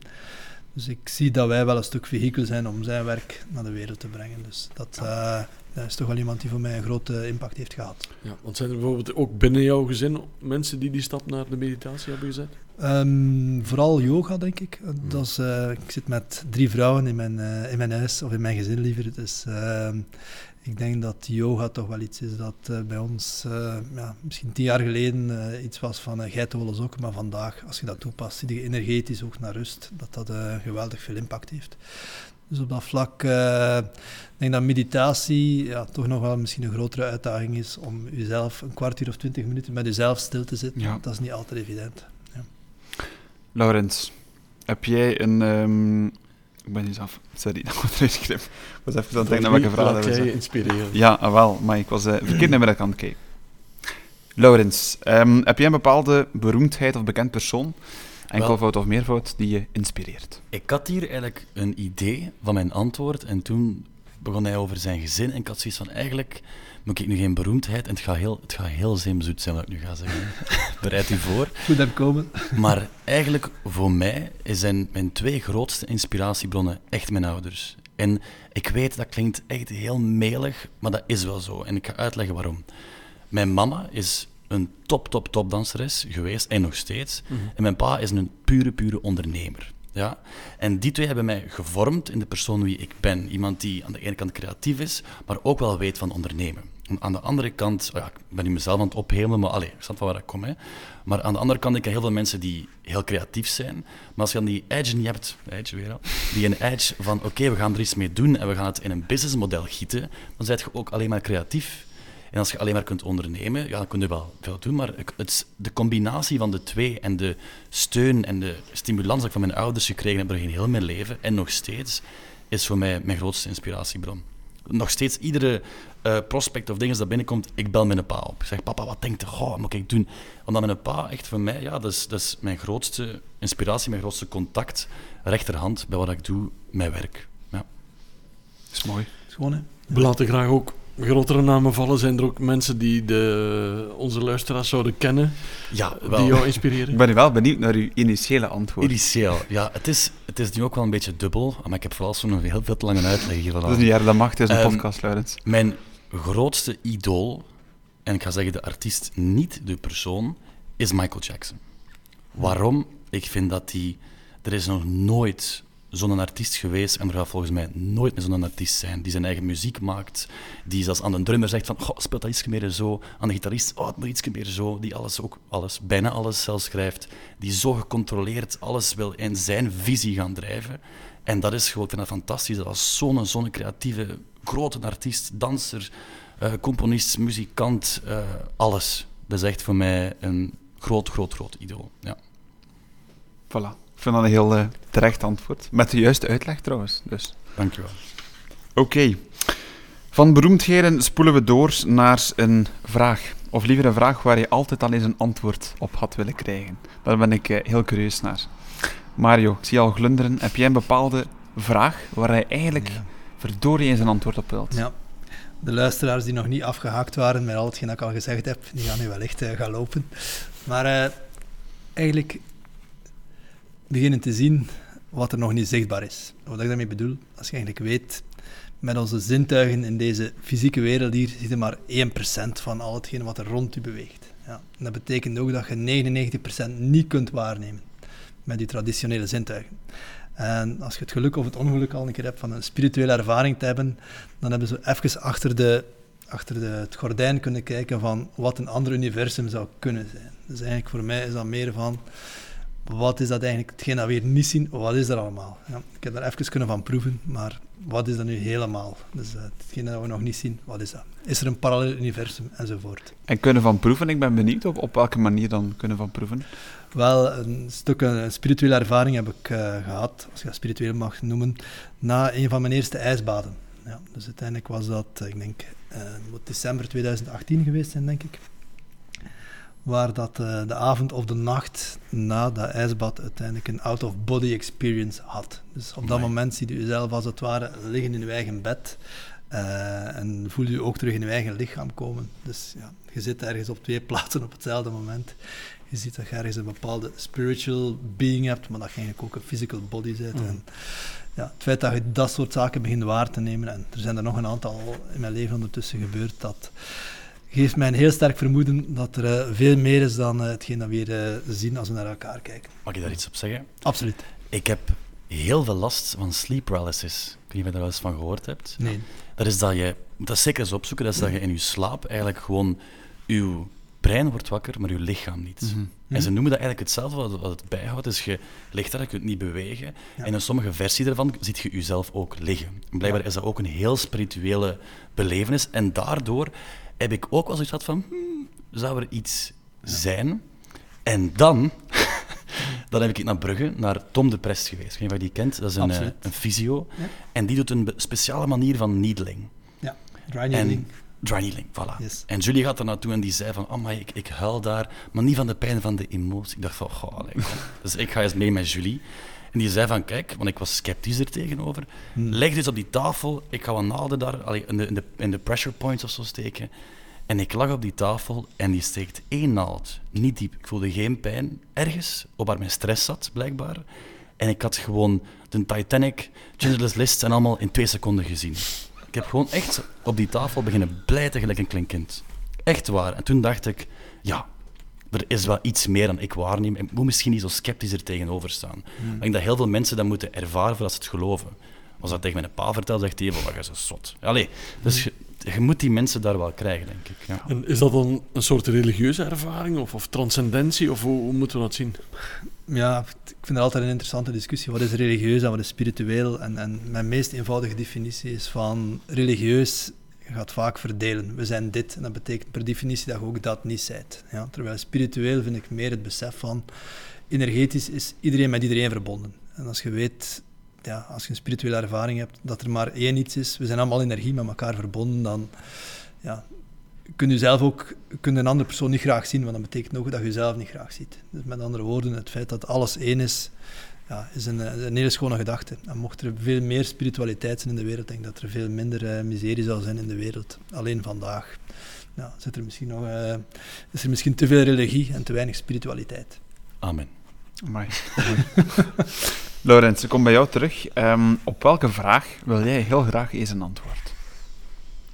Dus ik zie dat wij wel een stuk vehikel zijn om zijn werk naar de wereld te brengen. Dus dat, uh, dat is toch wel iemand die voor mij een grote impact heeft gehad. Ja, want zijn er bijvoorbeeld ook binnen jouw gezin mensen die die stap naar de meditatie hebben gezet? Um, vooral yoga, denk ik. Dat is, uh, ik zit met drie vrouwen in mijn, uh, in mijn huis, of in mijn gezin liever. Dus uh, ik denk dat yoga toch wel iets is dat uh, bij ons uh, ja, misschien tien jaar geleden uh, iets was van uh, geitenwolle sokken, maar vandaag, als je dat toepast, zie je energetisch ook naar rust, dat dat geweldig veel impact heeft. Dus op dat vlak ik denk dat meditatie ja, toch nog wel misschien een grotere uitdaging is om jezelf een kwartier of twintig minuten met jezelf stil te zitten. Ja. Dat is niet altijd evident. Ja. Laurens, heb jij een... Um ik ben niet af. Sorry, dat wordt eruit Ik was even aan het denken naar welke vraag dat was. inspireren. Ja, ah, wel, maar ik was uh, verkeerd naar de aan het kijken. Laurens, um, heb jij een bepaalde beroemdheid of bekend persoon, enkelvoud of meervoud, die je inspireert? Ik had hier eigenlijk een idee van mijn antwoord en toen begon hij over zijn gezin en ik had zoiets van eigenlijk moet ik nu geen beroemdheid en het gaat heel, het gaat heel zeemzoet zijn wat ik nu ga zeggen. Bereid u voor. Goed hem komen. maar eigenlijk voor mij zijn mijn twee grootste inspiratiebronnen echt mijn ouders. En ik weet, dat klinkt echt heel melig, maar dat is wel zo. En ik ga uitleggen waarom. Mijn mama is een top, top, top danseres geweest en nog steeds. Mhm. En mijn pa is een pure, pure ondernemer. Ja? En die twee hebben mij gevormd in de persoon wie ik ben. Iemand die aan de ene kant creatief is, maar ook wel weet van ondernemen. Aan de andere kant, oh ja, ik ben nu mezelf aan het ophemelen, maar allez, ik snap van waar ik kom. Hè. Maar aan de andere kant, ik ken heel veel mensen die heel creatief zijn. Maar als je dan die edge niet hebt, weer die een edge van oké, we gaan er iets mee doen en we gaan het in een businessmodel gieten, dan ben je ook alleen maar creatief. En als je alleen maar kunt ondernemen, ja, dan kun je wel veel doen. Maar het, de combinatie van de twee en de steun en de stimulans die ik van mijn ouders gekregen heb in heel mijn leven en nog steeds, is voor mij mijn grootste inspiratiebron. Nog steeds iedere uh, prospect of dingen dat binnenkomt, ik bel mijn pa op. Ik zeg, papa, wat denkt je? Goh, wat moet ik doen? Omdat mijn pa echt voor mij, ja, dat is, dat is mijn grootste inspiratie, mijn grootste contact, rechterhand bij wat ik doe, mijn werk. Ja. Dat is mooi. Schoon, hè? We laten graag ook grotere namen vallen. Zijn er ook mensen die de, onze luisteraars zouden kennen, ja, wel. die jou inspireren? Ik ben wel benieuwd naar uw initiële antwoord. Initieel, ja. Het is, het is nu ook wel een beetje dubbel, maar ik heb vooral zo'n heel veel te lange uitleg hier. Dat is niet erg, dat mag, het is een um, podcast, Laurens. Mijn grootste idool, en ik ga zeggen de artiest, niet de persoon, is Michael Jackson. Waarom? Ik vind dat hij... Er is nog nooit zo'n artiest geweest en er gaat volgens mij nooit meer zo'n artiest zijn die zijn eigen muziek maakt, die zelfs aan de drummer zegt van, oh, speelt dat iets meer zo, aan de gitarist, oh, het moet iets meer zo, die alles, ook alles, bijna alles zelf schrijft, die zo gecontroleerd alles wil in zijn visie gaan drijven. En dat is gewoon, ik fantastisch, dat als zo'n zo'n creatieve, grote artiest, danser, uh, componist, muzikant, uh, alles. Dat is echt voor mij een groot, groot, groot idool. Ja. Voilà. Ik vind dat een heel uh, terecht antwoord. Met de juiste uitleg trouwens. Dus. Dankjewel. Oké. Okay. Van beroemdheden spoelen we door naar een vraag. Of liever een vraag waar je altijd al eens een antwoord op had willen krijgen. Daar ben ik uh, heel curieus naar. Mario, ik zie je al glunderen. Heb jij een bepaalde vraag waar hij eigenlijk ja. verdorie eens een antwoord op wilt? Ja. De luisteraars die nog niet afgehaakt waren met al hetgeen dat ik al gezegd heb, die gaan nu wellicht uh, gaan lopen. Maar uh, eigenlijk beginnen te zien wat er nog niet zichtbaar is. Wat ik daarmee bedoel, als je eigenlijk weet, met onze zintuigen in deze fysieke wereld hier, zie je maar 1% van al hetgene wat er rond je beweegt. Ja. Dat betekent ook dat je 99% niet kunt waarnemen met die traditionele zintuigen. En als je het geluk of het ongeluk al een keer hebt van een spirituele ervaring te hebben, dan hebben ze even achter, de, achter de, het gordijn kunnen kijken van wat een ander universum zou kunnen zijn. Dus eigenlijk voor mij is dat meer van wat is dat eigenlijk, hetgeen dat we hier niet zien, wat is er allemaal? Ja, ik heb daar even kunnen van proeven, maar wat is dat nu helemaal? Dus uh, hetgeen dat we nog niet zien, wat is dat? Is er een parallel universum enzovoort? En kunnen van proeven, ik ben benieuwd op, op welke manier dan kunnen van proeven? Wel, een stuk een spirituele ervaring heb ik uh, gehad, als je dat spiritueel mag noemen, na een van mijn eerste ijsbaden. Ja, dus uiteindelijk was dat, ik denk, uh, december 2018 geweest zijn, denk ik waar dat uh, de avond of de nacht na dat ijsbad uiteindelijk een out-of-body experience had. Dus op dat moment zie je jezelf als het ware liggen in je eigen bed uh, en voel je ook terug in je eigen lichaam komen. Dus ja, je zit ergens op twee plaatsen op hetzelfde moment. Je ziet dat je ergens een bepaalde spiritual being hebt, maar dat je eigenlijk ook een physical body bent. Mm. En, ja, het feit dat je dat soort zaken begint waar te nemen, en er zijn er nog een aantal in mijn leven ondertussen gebeurd, dat geeft mij een heel sterk vermoeden dat er uh, veel meer is dan uh, hetgeen dat we hier uh, zien als we naar elkaar kijken. Mag je daar iets op zeggen? Absoluut. Ik heb heel veel last van sleep paralysis. Ik weet niet of je daar wel eens van gehoord hebt. Nee. Dat is dat je, dat is zeker eens opzoeken, dat is dat je in je slaap eigenlijk gewoon, je brein wordt wakker, maar je lichaam niet. Mhm. Mm -hmm. En ze noemen dat eigenlijk hetzelfde wat, wat het bijhoudt. Dus je ligt daar, je kunt niet bewegen. Ja. En in sommige versies daarvan ziet je jezelf ook liggen. En blijkbaar is dat ook een heel spirituele belevenis. En daardoor heb ik ook wel zoiets gehad van, hmm, zou er iets zijn? En dan, dan heb ik naar Brugge, naar Tom de Prest geweest. Ik weet niet of je die kent, dat is een, uh, Absoluut. een fysio. Ja. En die doet een speciale manier van needling. Ja, dry needling. En dry needling, voilà. Yes. En Julie gaat er naartoe en die zei van, oh, maar ik, ik huil daar, maar niet van de pijn, van de emotie. Ik dacht van, goh. Dus ik ga eens mee met Julie. En die zei van, kijk, want ik was sceptisch er tegenover, Hmm. leg dit op die tafel, ik ga wat naalden daar allee, in, de, in, de, in de pressure points of zo steken. En ik lag op die tafel en die steekt één naald, niet diep. Ik voelde geen pijn, ergens, op waar mijn stress zat, blijkbaar. En ik had gewoon de Titanic, Schindler's List en allemaal in twee seconden gezien. Ik heb gewoon echt op die tafel beginnen blijten gelijk een klein kind. Echt waar. En toen dacht ik, ja, er is wel iets meer dan ik waarneem. Ik moet misschien niet zo sceptisch er tegenover staan. Ik denk dat heel veel mensen dat moeten ervaren voordat ze het geloven. Als dat tegen mijn pa vertelt, zegt hij, wat is een zot. Allee, dus je, je moet die mensen daar wel krijgen, denk ik. Ja. En is dat dan een soort religieuze ervaring of, of transcendentie? Of hoe, hoe moeten we dat zien? Ja, ik vind dat altijd een interessante discussie. Wat is religieus en wat is spiritueel? En, en mijn meest eenvoudige definitie is van religieus gaat vaak verdelen. We zijn dit en dat betekent per definitie dat je ook dat niet zijt. Ja, terwijl spiritueel vind ik meer het besef van energetisch is iedereen met iedereen verbonden. En als je weet, ja, als je een spirituele ervaring hebt, dat er maar één iets is, we zijn allemaal energie met elkaar verbonden, dan ja, kun je zelf ook kun je een andere persoon niet graag zien, want dat betekent ook dat je jezelf niet graag ziet. Dus met andere woorden, het feit dat alles één is, ja, is een, een hele schone gedachte. En mocht er veel meer spiritualiteit zijn in de wereld, denk ik dat er veel minder eh, miserie zal zijn in de wereld. Alleen vandaag ja, zit er misschien nog, eh, is er misschien te veel religie en te weinig spiritualiteit. Amen. Amai. Laurens, ik kom bij jou terug. Ehm, op welke vraag wil jij heel graag eens een antwoord?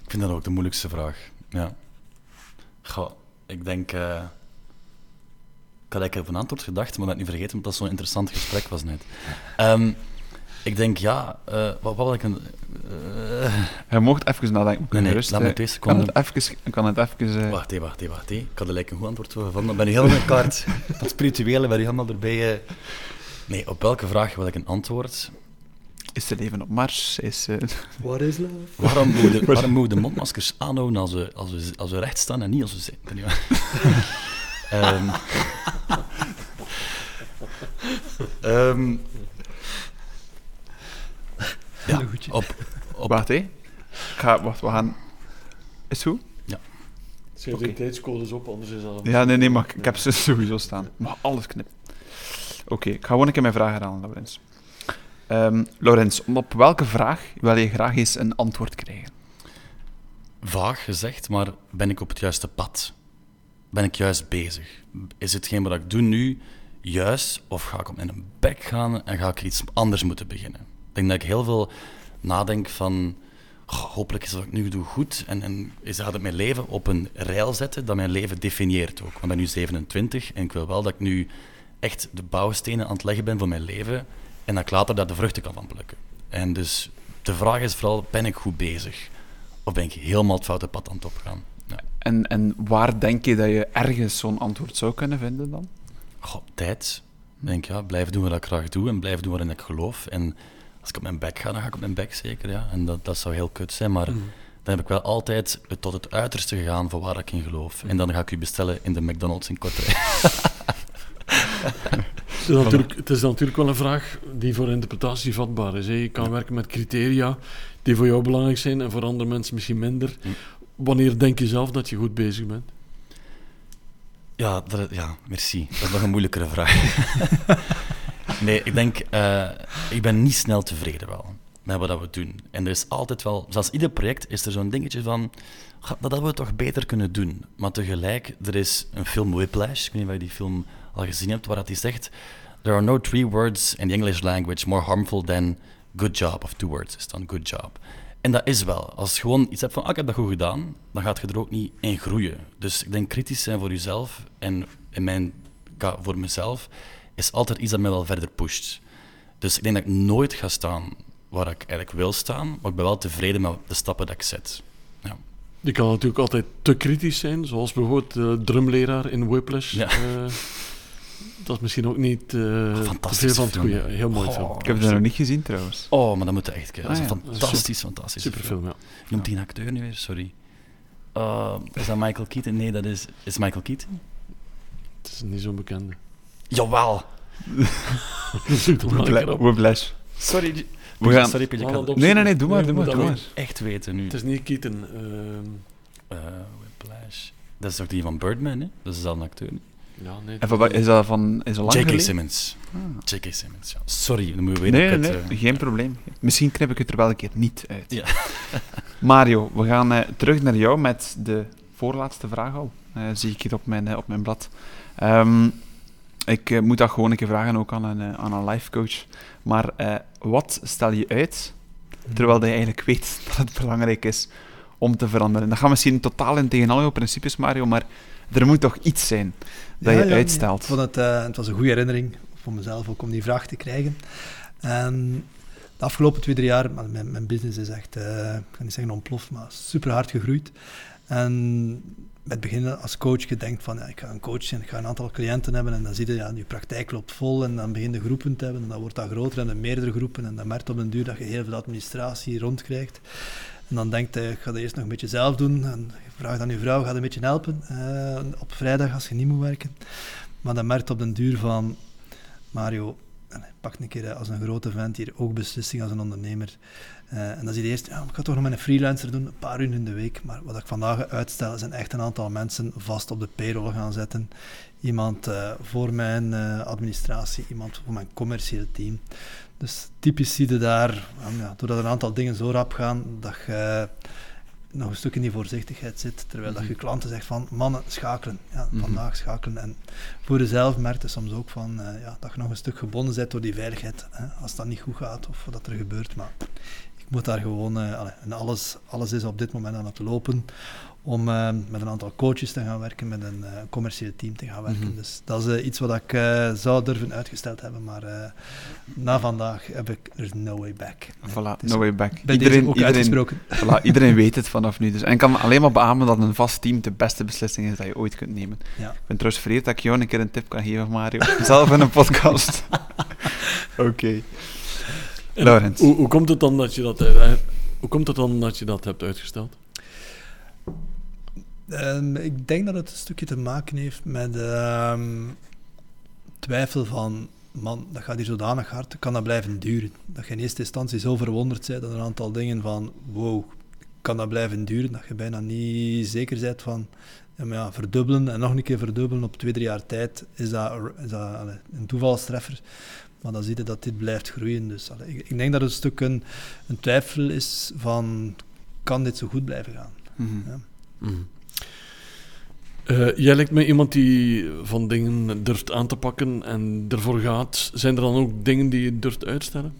Ik vind dat ook de moeilijkste vraag. Ja. Goh, ik denk... eh, had eigenlijk op een antwoord gedacht, maar dat niet vergeten, omdat dat zo'n interessant gesprek was net. Ehm, ik denk, ja... eh, wat, wat wil ik een... eh, Je mocht even nadenken. Nee, nee, laat me eh, twee kan seconden. het even... Kan het even eh, Wacht, hé, wacht, hé, wacht. hé. Ik had er een goed antwoord voor gevonden. Dan ben je helemaal in kaart. Dat spirituele ben je helemaal erbij. eh. Nee, op welke vraag wil ik een antwoord? Is er leven op Mars? Is, eh, What is love? Waarom moeten we de, waarom moeten we de mondmaskers aanhouden als we, als, we, als we recht staan en niet als we zitten? Ehm Ehm, ja, op, op, Wacht, hé. Ik ga... Wacht, we gaan... Is het goed? Schrijf Oké. de tijdscodes op, anders is dat... Ja, nee, nee, maar ik- ik heb ze sowieso staan. Mag alles knippen. Oké, ik ga gewoon een keer mijn vraag herhalen, Laurens. Ehm Laurens, op welke vraag wil je graag eens een antwoord krijgen? vaag gezegd, maar ben ik op het juiste pad? Ben ik juist bezig? Is hetgeen wat ik doe nu juist, of ga ik op mijn bek gaan en ga ik iets anders moeten beginnen? Ik denk dat ik heel veel nadenk van, hopelijk is wat ik nu doe goed en, en is dat het mijn leven op een rail zetten dat mijn leven definieert ook. Want ik ben nu 27 en ik wil wel dat ik nu echt de bouwstenen aan het leggen ben voor mijn leven en dat ik later daar de vruchten kan van plukken. En dus de vraag is vooral, ben ik goed bezig? Of ben ik helemaal het foute pad aan het opgaan? En, en waar denk je dat je ergens zo'n antwoord zou kunnen vinden dan? Goh, tijd. Ik denk, ja, blijf doen wat ik graag doe en blijf doen waarin ik geloof. En als ik op mijn bek ga, dan ga ik op mijn bek zeker, ja. En dat, dat zou heel kut zijn, maar Mhm. dan heb ik wel altijd tot het uiterste gegaan van waar ik in geloof. En dan ga ik u bestellen in de McDonald's in Kortrijk. Het is, natuurlijk, het is natuurlijk wel een vraag die voor interpretatie vatbaar is. Hè. Je kan werken met criteria die voor jou belangrijk zijn en voor andere mensen misschien minder. Wanneer denk je zelf dat je goed bezig bent? Ja, dat, ja, merci. Dat is nog een moeilijkere vraag. nee, ik denk, eh, ik ben niet snel tevreden wel met wat we doen. En er is altijd wel, zoals ieder project, is er zo'n dingetje van, "Ga, dat hadden we toch beter kunnen doen. Maar tegelijk, er is een film Whiplash, ik weet niet of je die film al gezien hebt, waar hij zegt, there are no three words in the English language more harmful than good job, of two words is dan good job. En dat is wel. Als je gewoon iets hebt van, ah, ik heb dat goed gedaan, dan gaat je er ook niet in groeien. Dus ik denk kritisch zijn voor jezelf en in mijn, voor mezelf is altijd iets dat mij wel verder pusht. Dus ik denk dat ik nooit ga staan waar ik eigenlijk wil staan, maar ik ben wel tevreden met de stappen dat ik zet. Ja. Je kan natuurlijk altijd te kritisch zijn, zoals bijvoorbeeld de drumleraar in Whiplash. Ja. Eh, dat is misschien ook niet eh, veel van het film. goede. Heel mooi Oh. film. Ik heb het nog niet gezien trouwens. Oh, maar dat moet je echt kijken. Dat is Ah, een ja. fantastisch, fantastisch. Superfilm, ja. Noemt die een acteur nu weer? Sorry. Uh, is dat Michael Keaton? Nee, dat is... Is Michael Keaton? Het is niet zo'n bekende. Jawel! Whiplash. Sorry. We gaan- Sorry, het Nee, nee, nee, doe maar, Nee, doe maar, doe maar. echt weten nu. Het is niet Keaton. ehm, Eh, Whiplash. Dat is toch die van Birdman, hè? Dat is dezelfde acteur. hè? Ja, nee. En van wat- is dat van is dat lang J.K. geleden? Simmons. Ah. J.K. Simmons, ja. Sorry, dan moet je weer Nee, het, eh, geen probleem. Misschien knip ik het er wel een keer niet uit. Ja. Mario, we gaan eh, terug naar jou met de voorlaatste vraag al. Eh, zie ik hier op mijn, op mijn blad. Ehm, ik moet dat gewoon een keer vragen, ook aan een, aan een life coach. Maar eh, wat stel je uit, terwijl je eigenlijk weet dat het belangrijk is om te veranderen? Dat gaat misschien totaal in tegen al jouw principes, Mario, maar er moet toch iets zijn dat Ja, je ja, uitstelt. Ik vond het, eh, het was een goede herinnering voor mezelf ook om die vraag te krijgen. En de afgelopen twee, drie jaar, mijn, mijn business is echt, eh, ik ga niet zeggen ontploft, maar super hard gegroeid. En met het begin als coach, je denkt van, ja, ik ga een coach zijn, ik ga een aantal cliënten hebben en dan zie je, ja, je praktijk loopt vol en dan begin je groepen te hebben en dan wordt dat groter en dan meerdere groepen en dan merkt op den duur dat je heel veel administratie rondkrijgt. En dan denkt je, ik ga dat eerst nog een beetje zelf doen. En je vraagt aan je vrouw, gaat een beetje helpen eh, op vrijdag als je niet moet werken. Maar dan merkt op den duur van, Mario, pak een keer eh, als een grote vent hier ook beslissing als een ondernemer. Eh, en dan zie je eerst, ja, ik ga toch nog met een freelancer doen, een paar uur in de week. Maar wat ik vandaag uitstel, zijn echt een aantal mensen vast op de payroll gaan zetten. Iemand voor mijn administratie, iemand voor mijn commercieel team. Dus typisch zie je daar, ja, doordat een aantal dingen zo rap gaan, dat je nog een stuk in die voorzichtigheid zit, terwijl dat je klanten zegt van, mannen, schakelen. Ja, Mhm. vandaag schakelen. En voor jezelf merk je soms ook van, eh, ja, dat je nog een stuk gebonden bent door die veiligheid, hè, als dat niet goed gaat of wat er gebeurt. Maar ik moet daar gewoon, eh, en alles, alles is op dit moment aan het lopen, om eh, met een aantal coaches te gaan werken, met een eh, commercieel team te gaan werken. Mhm. Dus dat is eh, iets wat ik eh, zou durven uitgesteld hebben, maar eh, na vandaag heb ik, there's no way back. Voilà, no way back. Bij Iedereen, deze ook iedereen, uitgesproken. Voilà, iedereen weet het vanaf nu. Dus. En ik kan alleen maar beamen dat een vast team de beste beslissing is dat je ooit kunt nemen. Ja. Ik ben trouwens vereerd dat ik jou een keer een tip kan geven, Mario. Zelf in een podcast. Oké. En Laurens. Hoe, hoe komt het dan dat je dat, hoe komt het dan dat je dat hebt uitgesteld? Ehm, ik denk dat het een stukje te maken heeft met ehm, twijfel van, man, dat gaat hier zodanig hard, kan dat blijven duren? Dat je in eerste instantie zo verwonderd bent dat een aantal dingen van, wow, kan dat blijven duren? Dat je bijna niet zeker bent van, ja, maar ja, verdubbelen en nog een keer verdubbelen op twee, drie jaar tijd, is dat, is dat een toevalstreffer. Maar dan zie je dat dit blijft groeien. Dus ik denk dat het een stuk een, een twijfel is van, kan dit zo goed blijven gaan? Mhm. Ja. Mhm. Eh, jij lijkt me iemand die van dingen durft aan te pakken en ervoor gaat. Zijn er dan ook dingen die je durft uitstellen?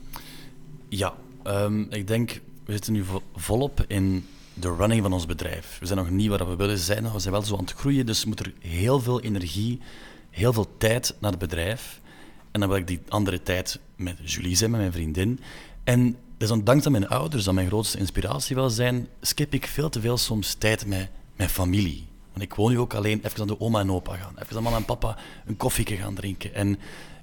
Ja, ehm, ik denk, we zitten nu vo- volop in de running van ons bedrijf. We zijn nog niet waar we willen zijn, we zijn wel zo aan het groeien, dus moet er heel veel energie, heel veel tijd naar het bedrijf. En dan wil ik die andere tijd met Julie zijn, met mijn vriendin. En is dan dankzij mijn ouders, dat mijn grootste inspiratie wel zijn, skip ik veel te veel soms tijd met mijn familie. Want ik woon nu ook alleen, even aan de oma en opa gaan. Even aan mama en papa een koffieke gaan drinken. En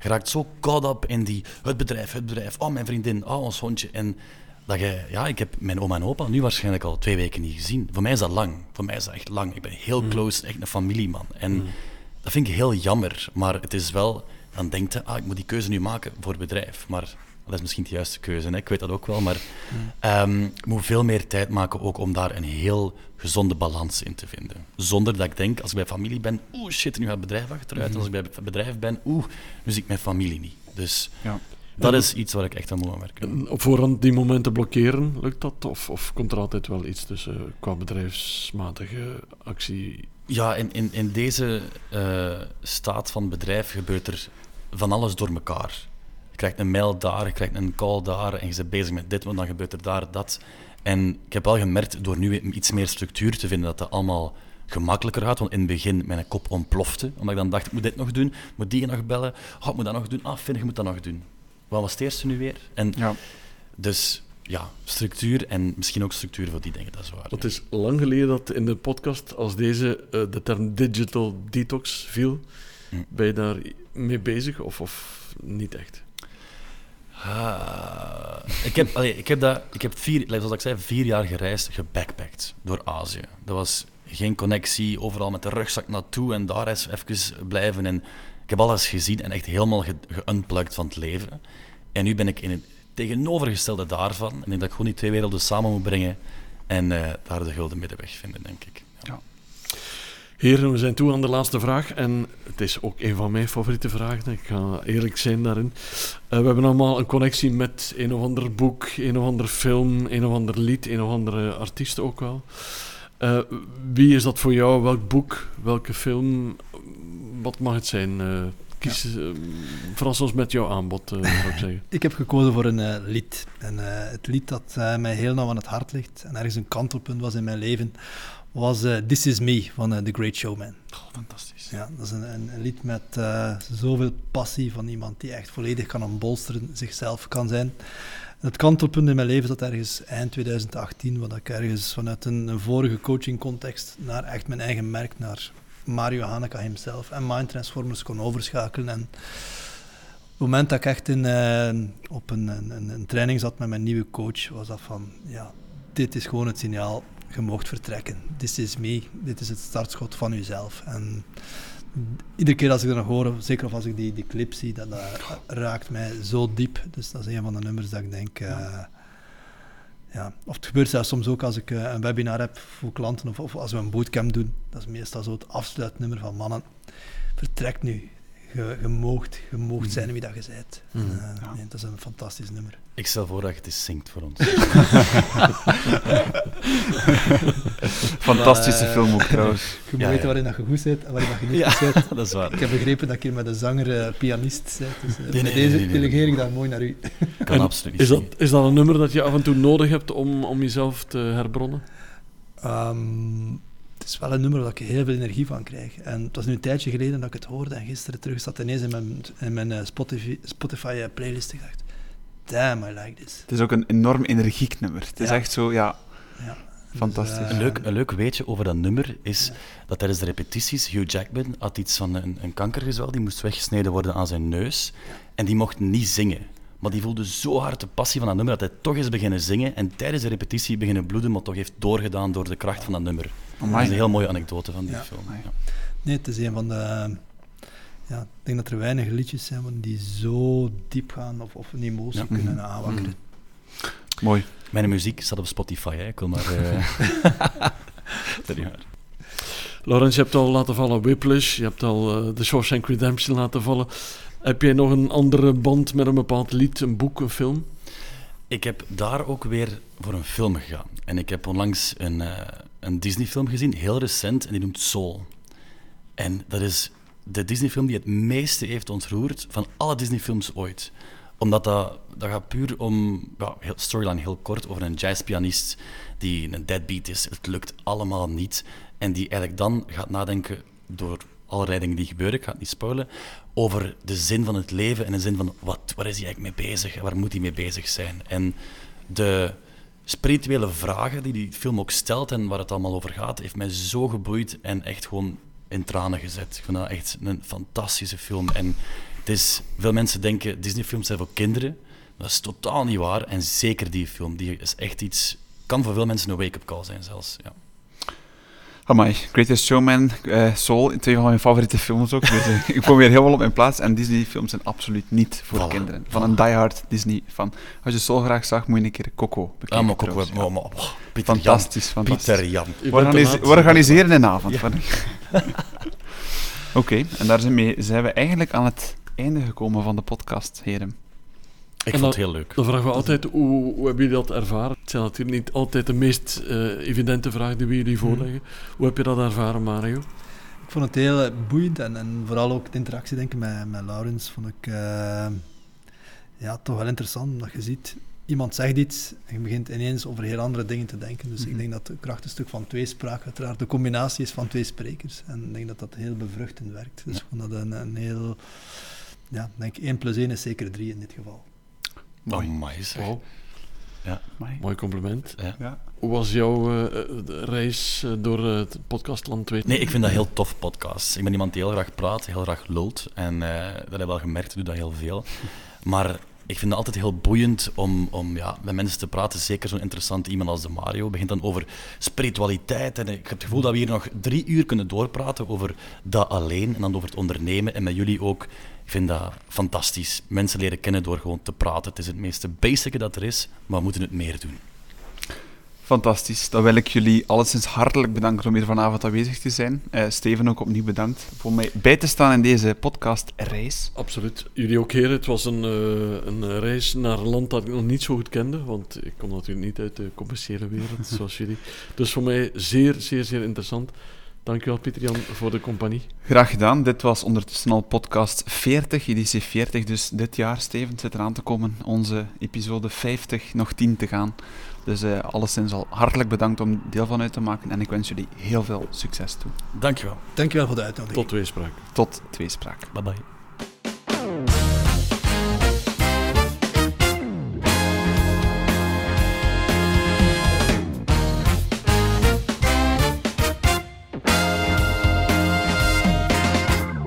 je raakt zo caught up in die, het bedrijf, het bedrijf, oh mijn vriendin, oh ons hondje. En dat je, ja, ik heb mijn oma en opa nu waarschijnlijk al twee weken niet gezien. Voor mij is dat lang. Voor mij is dat echt lang. Ik ben heel close, echt een familieman. En dat vind ik heel jammer. Maar het is wel, dan denkt je, ah, ik moet die keuze nu maken voor het bedrijf. Maar dat is misschien de juiste keuze, hè? ik weet dat ook wel. Maar ehm, ik moet veel meer tijd maken ook om daar een heel gezonde balans in te vinden. Zonder dat ik denk, als ik bij familie ben, oeh shit, nu gaat het bedrijf achteruit. Als ik bij het bedrijf ben, oeh, nu zie ik mijn familie niet. Dus Ja. dat is iets waar ik echt aan moet aan werken. En Op voorhand die momenten blokkeren, lukt dat? Of, of komt er altijd wel iets tussen eh, qua bedrijfsmatige actie? Ja, in, in, in deze eh, staat van bedrijf gebeurt er van alles door elkaar. Je krijgt een mail daar, je krijgt een call daar en je bent bezig met dit, want dan gebeurt er daar dat. En ik heb wel gemerkt door nu iets meer structuur te vinden dat dat allemaal gemakkelijker gaat. Want in het begin mijn kop ontplofte, omdat ik dan dacht, ik moet dit nog doen, moet die nog bellen, oh, ik moet dat nog doen, ah, Finn, je moet dat nog doen. Wat was het eerste nu weer? En Ja. dus ja, structuur en misschien ook structuur voor die dingen, dat is waar. Het is lang geleden dat in de podcast als deze eh, de term digital detox viel. Hm. Ben je daar mee bezig of, of niet echt? Ah, ik, heb, ik heb dat, ik heb vier, zoals ik zei, vier jaar gereisd, gebackpackt door Azië. Dat was geen connectie, overal met de rugzak naartoe en daar eens even blijven. En ik heb alles gezien en echt helemaal ge- geunplugged van het leven. En nu ben ik in het tegenovergestelde daarvan. En ik denk dat ik gewoon die twee werelden samen moet brengen en eh, daar de gulden middenweg vinden, denk ik. Ja. Heren, we zijn toe aan de laatste vraag. En het is ook een van mijn favoriete vragen. Ik ga eerlijk zijn daarin. Eh, we hebben allemaal een connectie met een of ander boek, een of ander film, een of ander lied, een of andere artiest ook wel. Eh, wie is dat voor jou? Welk boek? Welke film? Wat mag het zijn? Eh, kies, eh, verras ons met jouw aanbod, zou ik zeggen. Ik heb gekozen voor een lied. En het lied dat mij heel nauw aan het hart ligt en ergens een kantelpunt was in mijn leven, was eh, This Is Me van eh, The Great Showman. Oh, fantastisch. Ja, dat is een, een, een lied met eh, zoveel passie van iemand die echt volledig kan ontbolsteren, zichzelf kan zijn. Het kantelpunt in mijn leven zat ergens eind 2018, wat ik ergens vanuit een, een vorige coachingcontext naar echt mijn eigen merk, naar Mario Haneka himself en Mind Transformers kon overschakelen. En op het moment dat ik echt in, op een, een, een training zat met mijn nieuwe coach, was dat van, ja, dit is gewoon het signaal, je moogt vertrekken. This is me, dit is het startschot van jezelf. En iedere keer als ik dat nog hoor, zeker of als ik die, die clip zie, dat, raakt mij zo diep. Dus dat is een van de nummers dat ik denk... eh, ja. Of het gebeurt zelfs soms ook als ik eh, een webinar heb voor klanten of, of als we een bootcamp doen. Dat is meestal zo het afsluitnummer van mannen. Vertrek nu. Je, je moogt, je moogt zijn wie dat je bent. En, eh, Ja. nee, dat is een fantastisch nummer. Ik stel voor dat je het eens zingt voor ons. Fantastische Eh, film ook trouwens. Je moet Ja, weten ja. waarin dat je goed bent en waarin dat je niet Ja, goed bent. dat is waar. Ik heb begrepen dat ik hier met een zanger, eh, pianist zit. Dus nee, met nee, deze nee, nee. delegeer ik dat mooi naar u. kan En absoluut niet Is dat, is dat een nummer dat je af en toe nodig hebt om, om jezelf te herbronnen? Ehm, het is wel een nummer waar ik heel veel energie van krijg. En het was nu een tijdje geleden dat ik het hoorde en gisteren terug zat ineens in mijn, in mijn eh, Spotify, Spotify eh, playlist en ik dacht, damn, I like this. Het is ook een enorm energiek nummer. Het is echt zo, ja, Ja. Fantastisch. Dus, eh, Een leuk, een leuk weetje over dat nummer is dat tijdens de repetities Hugh Jackman had iets van een, een kankergezwel, die moest weggesneden worden aan zijn neus en die mocht niet zingen. Maar die voelde zo hard de passie van dat nummer dat hij toch is beginnen zingen en tijdens de repetitie beginnen bloeden, maar toch heeft doorgedaan door de kracht van dat nummer. Dat Amai. is een heel mooie anekdote van die Ja. film. Ja. Nee, het is een van de... Ja, ik denk dat er weinig liedjes zijn die zo diep gaan of, of een emotie Ja. kunnen Mhm. aanwakkeren. mooi. Mijn muziek staat op Spotify, hè. ik wil maar... eh, dat waar. Laurens, je hebt al laten vallen Whiplash, je hebt al eh The Shawshank Redemption laten vallen. Heb jij nog een andere band met een bepaald lied, een boek, een film? Ik heb daar ook weer voor een film gegaan. En ik heb onlangs een, eh, een Disney-film gezien, heel recent, en die noemt Soul. En dat is de Disney-film die het meeste heeft ontroerd van alle Disney-films ooit. Omdat dat, dat gaat puur om, heel- storyline heel kort, over een jazzpianist die een deadbeat is. Het lukt allemaal niet. En die eigenlijk dan gaat nadenken door allerlei dingen die gebeuren, ik ga het niet spoilen, over de zin van het leven en de zin van wat, waar is hij eigenlijk mee bezig en waar moet hij mee bezig zijn. En de spirituele vragen die die film ook stelt en waar het allemaal over gaat, heeft mij zo geboeid en echt gewoon in tranen gezet. Dat echt een fantastische film. En Het is, veel mensen denken Disney-films zijn voor kinderen. Dat is totaal niet waar. En zeker die film, die is echt iets. kan voor veel mensen een wake-up call zijn, zelfs. Ja. Amai, Greatest Showman, uh, Soul, twee van mijn favoriete films ook. Dus uh, ik kom weer helemaal op mijn plaats. En Disney-films zijn absoluut niet voor Voilà. kinderen. Van een diehard Disney-fan. Als je Soul graag zag, moet je een keer Coco bekijken. Ah, maar ook trouwens. wel. Ja. maar- maar- Pieter Fantastisch, Jan. fantastisch. Pieter Jan. We, organise- organiseren een avond. Ja. van- Oké, en daar zijn, mee, zijn we eigenlijk aan het einde gekomen van de podcast, heren. Ik En vond dat- het heel leuk. Dan vragen we altijd, hoe, hoe hebben jullie dat ervaren? Het zijn natuurlijk niet altijd de meest eh, evidente vragen die we jullie voorleggen. Hoe heb je dat ervaren, Mario? Ik vond het heel eh, boeiend en, en vooral ook de interactie denk ik, met, met Laurens vond ik eh, ja, toch wel interessant. Omdat je ziet, iemand zegt iets en je begint ineens over heel andere dingen te denken. Dus Mhm. ik denk dat het krachtstuk van tweespraak uiteraard de combinatie is van twee sprekers. En ik denk dat dat heel bevruchtend werkt. Dus Ja. ik vond dat een, een heel... Ja, ik denk 1 plus 1 is zeker 3 in dit geval. Mooi. Amai. Wauw, Mooi. mooi compliment. Ja. Ja. Hoe was jouw eh, reis eh, door eh, het podcastland 2? Nee, ik vind dat heel tof, podcasts. Ik ben iemand die heel graag praat, heel graag lult. En dat heb ik wel gemerkt, ik doe dat heel veel. Maar ik vind het altijd heel boeiend om, om ja, met mensen te praten. Zeker zo'n interessant iemand als de Mario. begint dan over spiritualiteit. En ik heb het gevoel dat we hier nog drie uur kunnen doorpraten over dat alleen. En dan over het ondernemen. En met jullie ook. Ik vind dat fantastisch. Mensen leren kennen door gewoon te praten. Het is het meeste basic dat er is, maar we moeten het meer doen. Fantastisch. Dan wil ik jullie alleszins hartelijk bedanken om hier vanavond aanwezig te zijn. Eh, Steven ook opnieuw bedankt voor mij bij te staan in deze podcast-reis. Absoluut. Jullie ook, heren. Het was een, eh, een reis naar een land dat ik nog niet zo goed kende, want ik kom natuurlijk niet uit de commerciële wereld, zoals jullie. Dus voor mij zeer, zeer, zeer interessant. Dankjewel, Pieter-Jan, voor de compagnie. Graag gedaan. Dit was ondertussen al podcast 40, editie 40. Dus dit jaar, Steven, zit eraan te komen. Onze episode 50, nog 10 te gaan. Dus eh alleszins al hartelijk bedankt om deel van uit te maken. En ik wens jullie heel veel succes toe. Dankjewel. Dankjewel voor de uitnodiging. Tot weespraak. Tot tweespraak. Bye bye.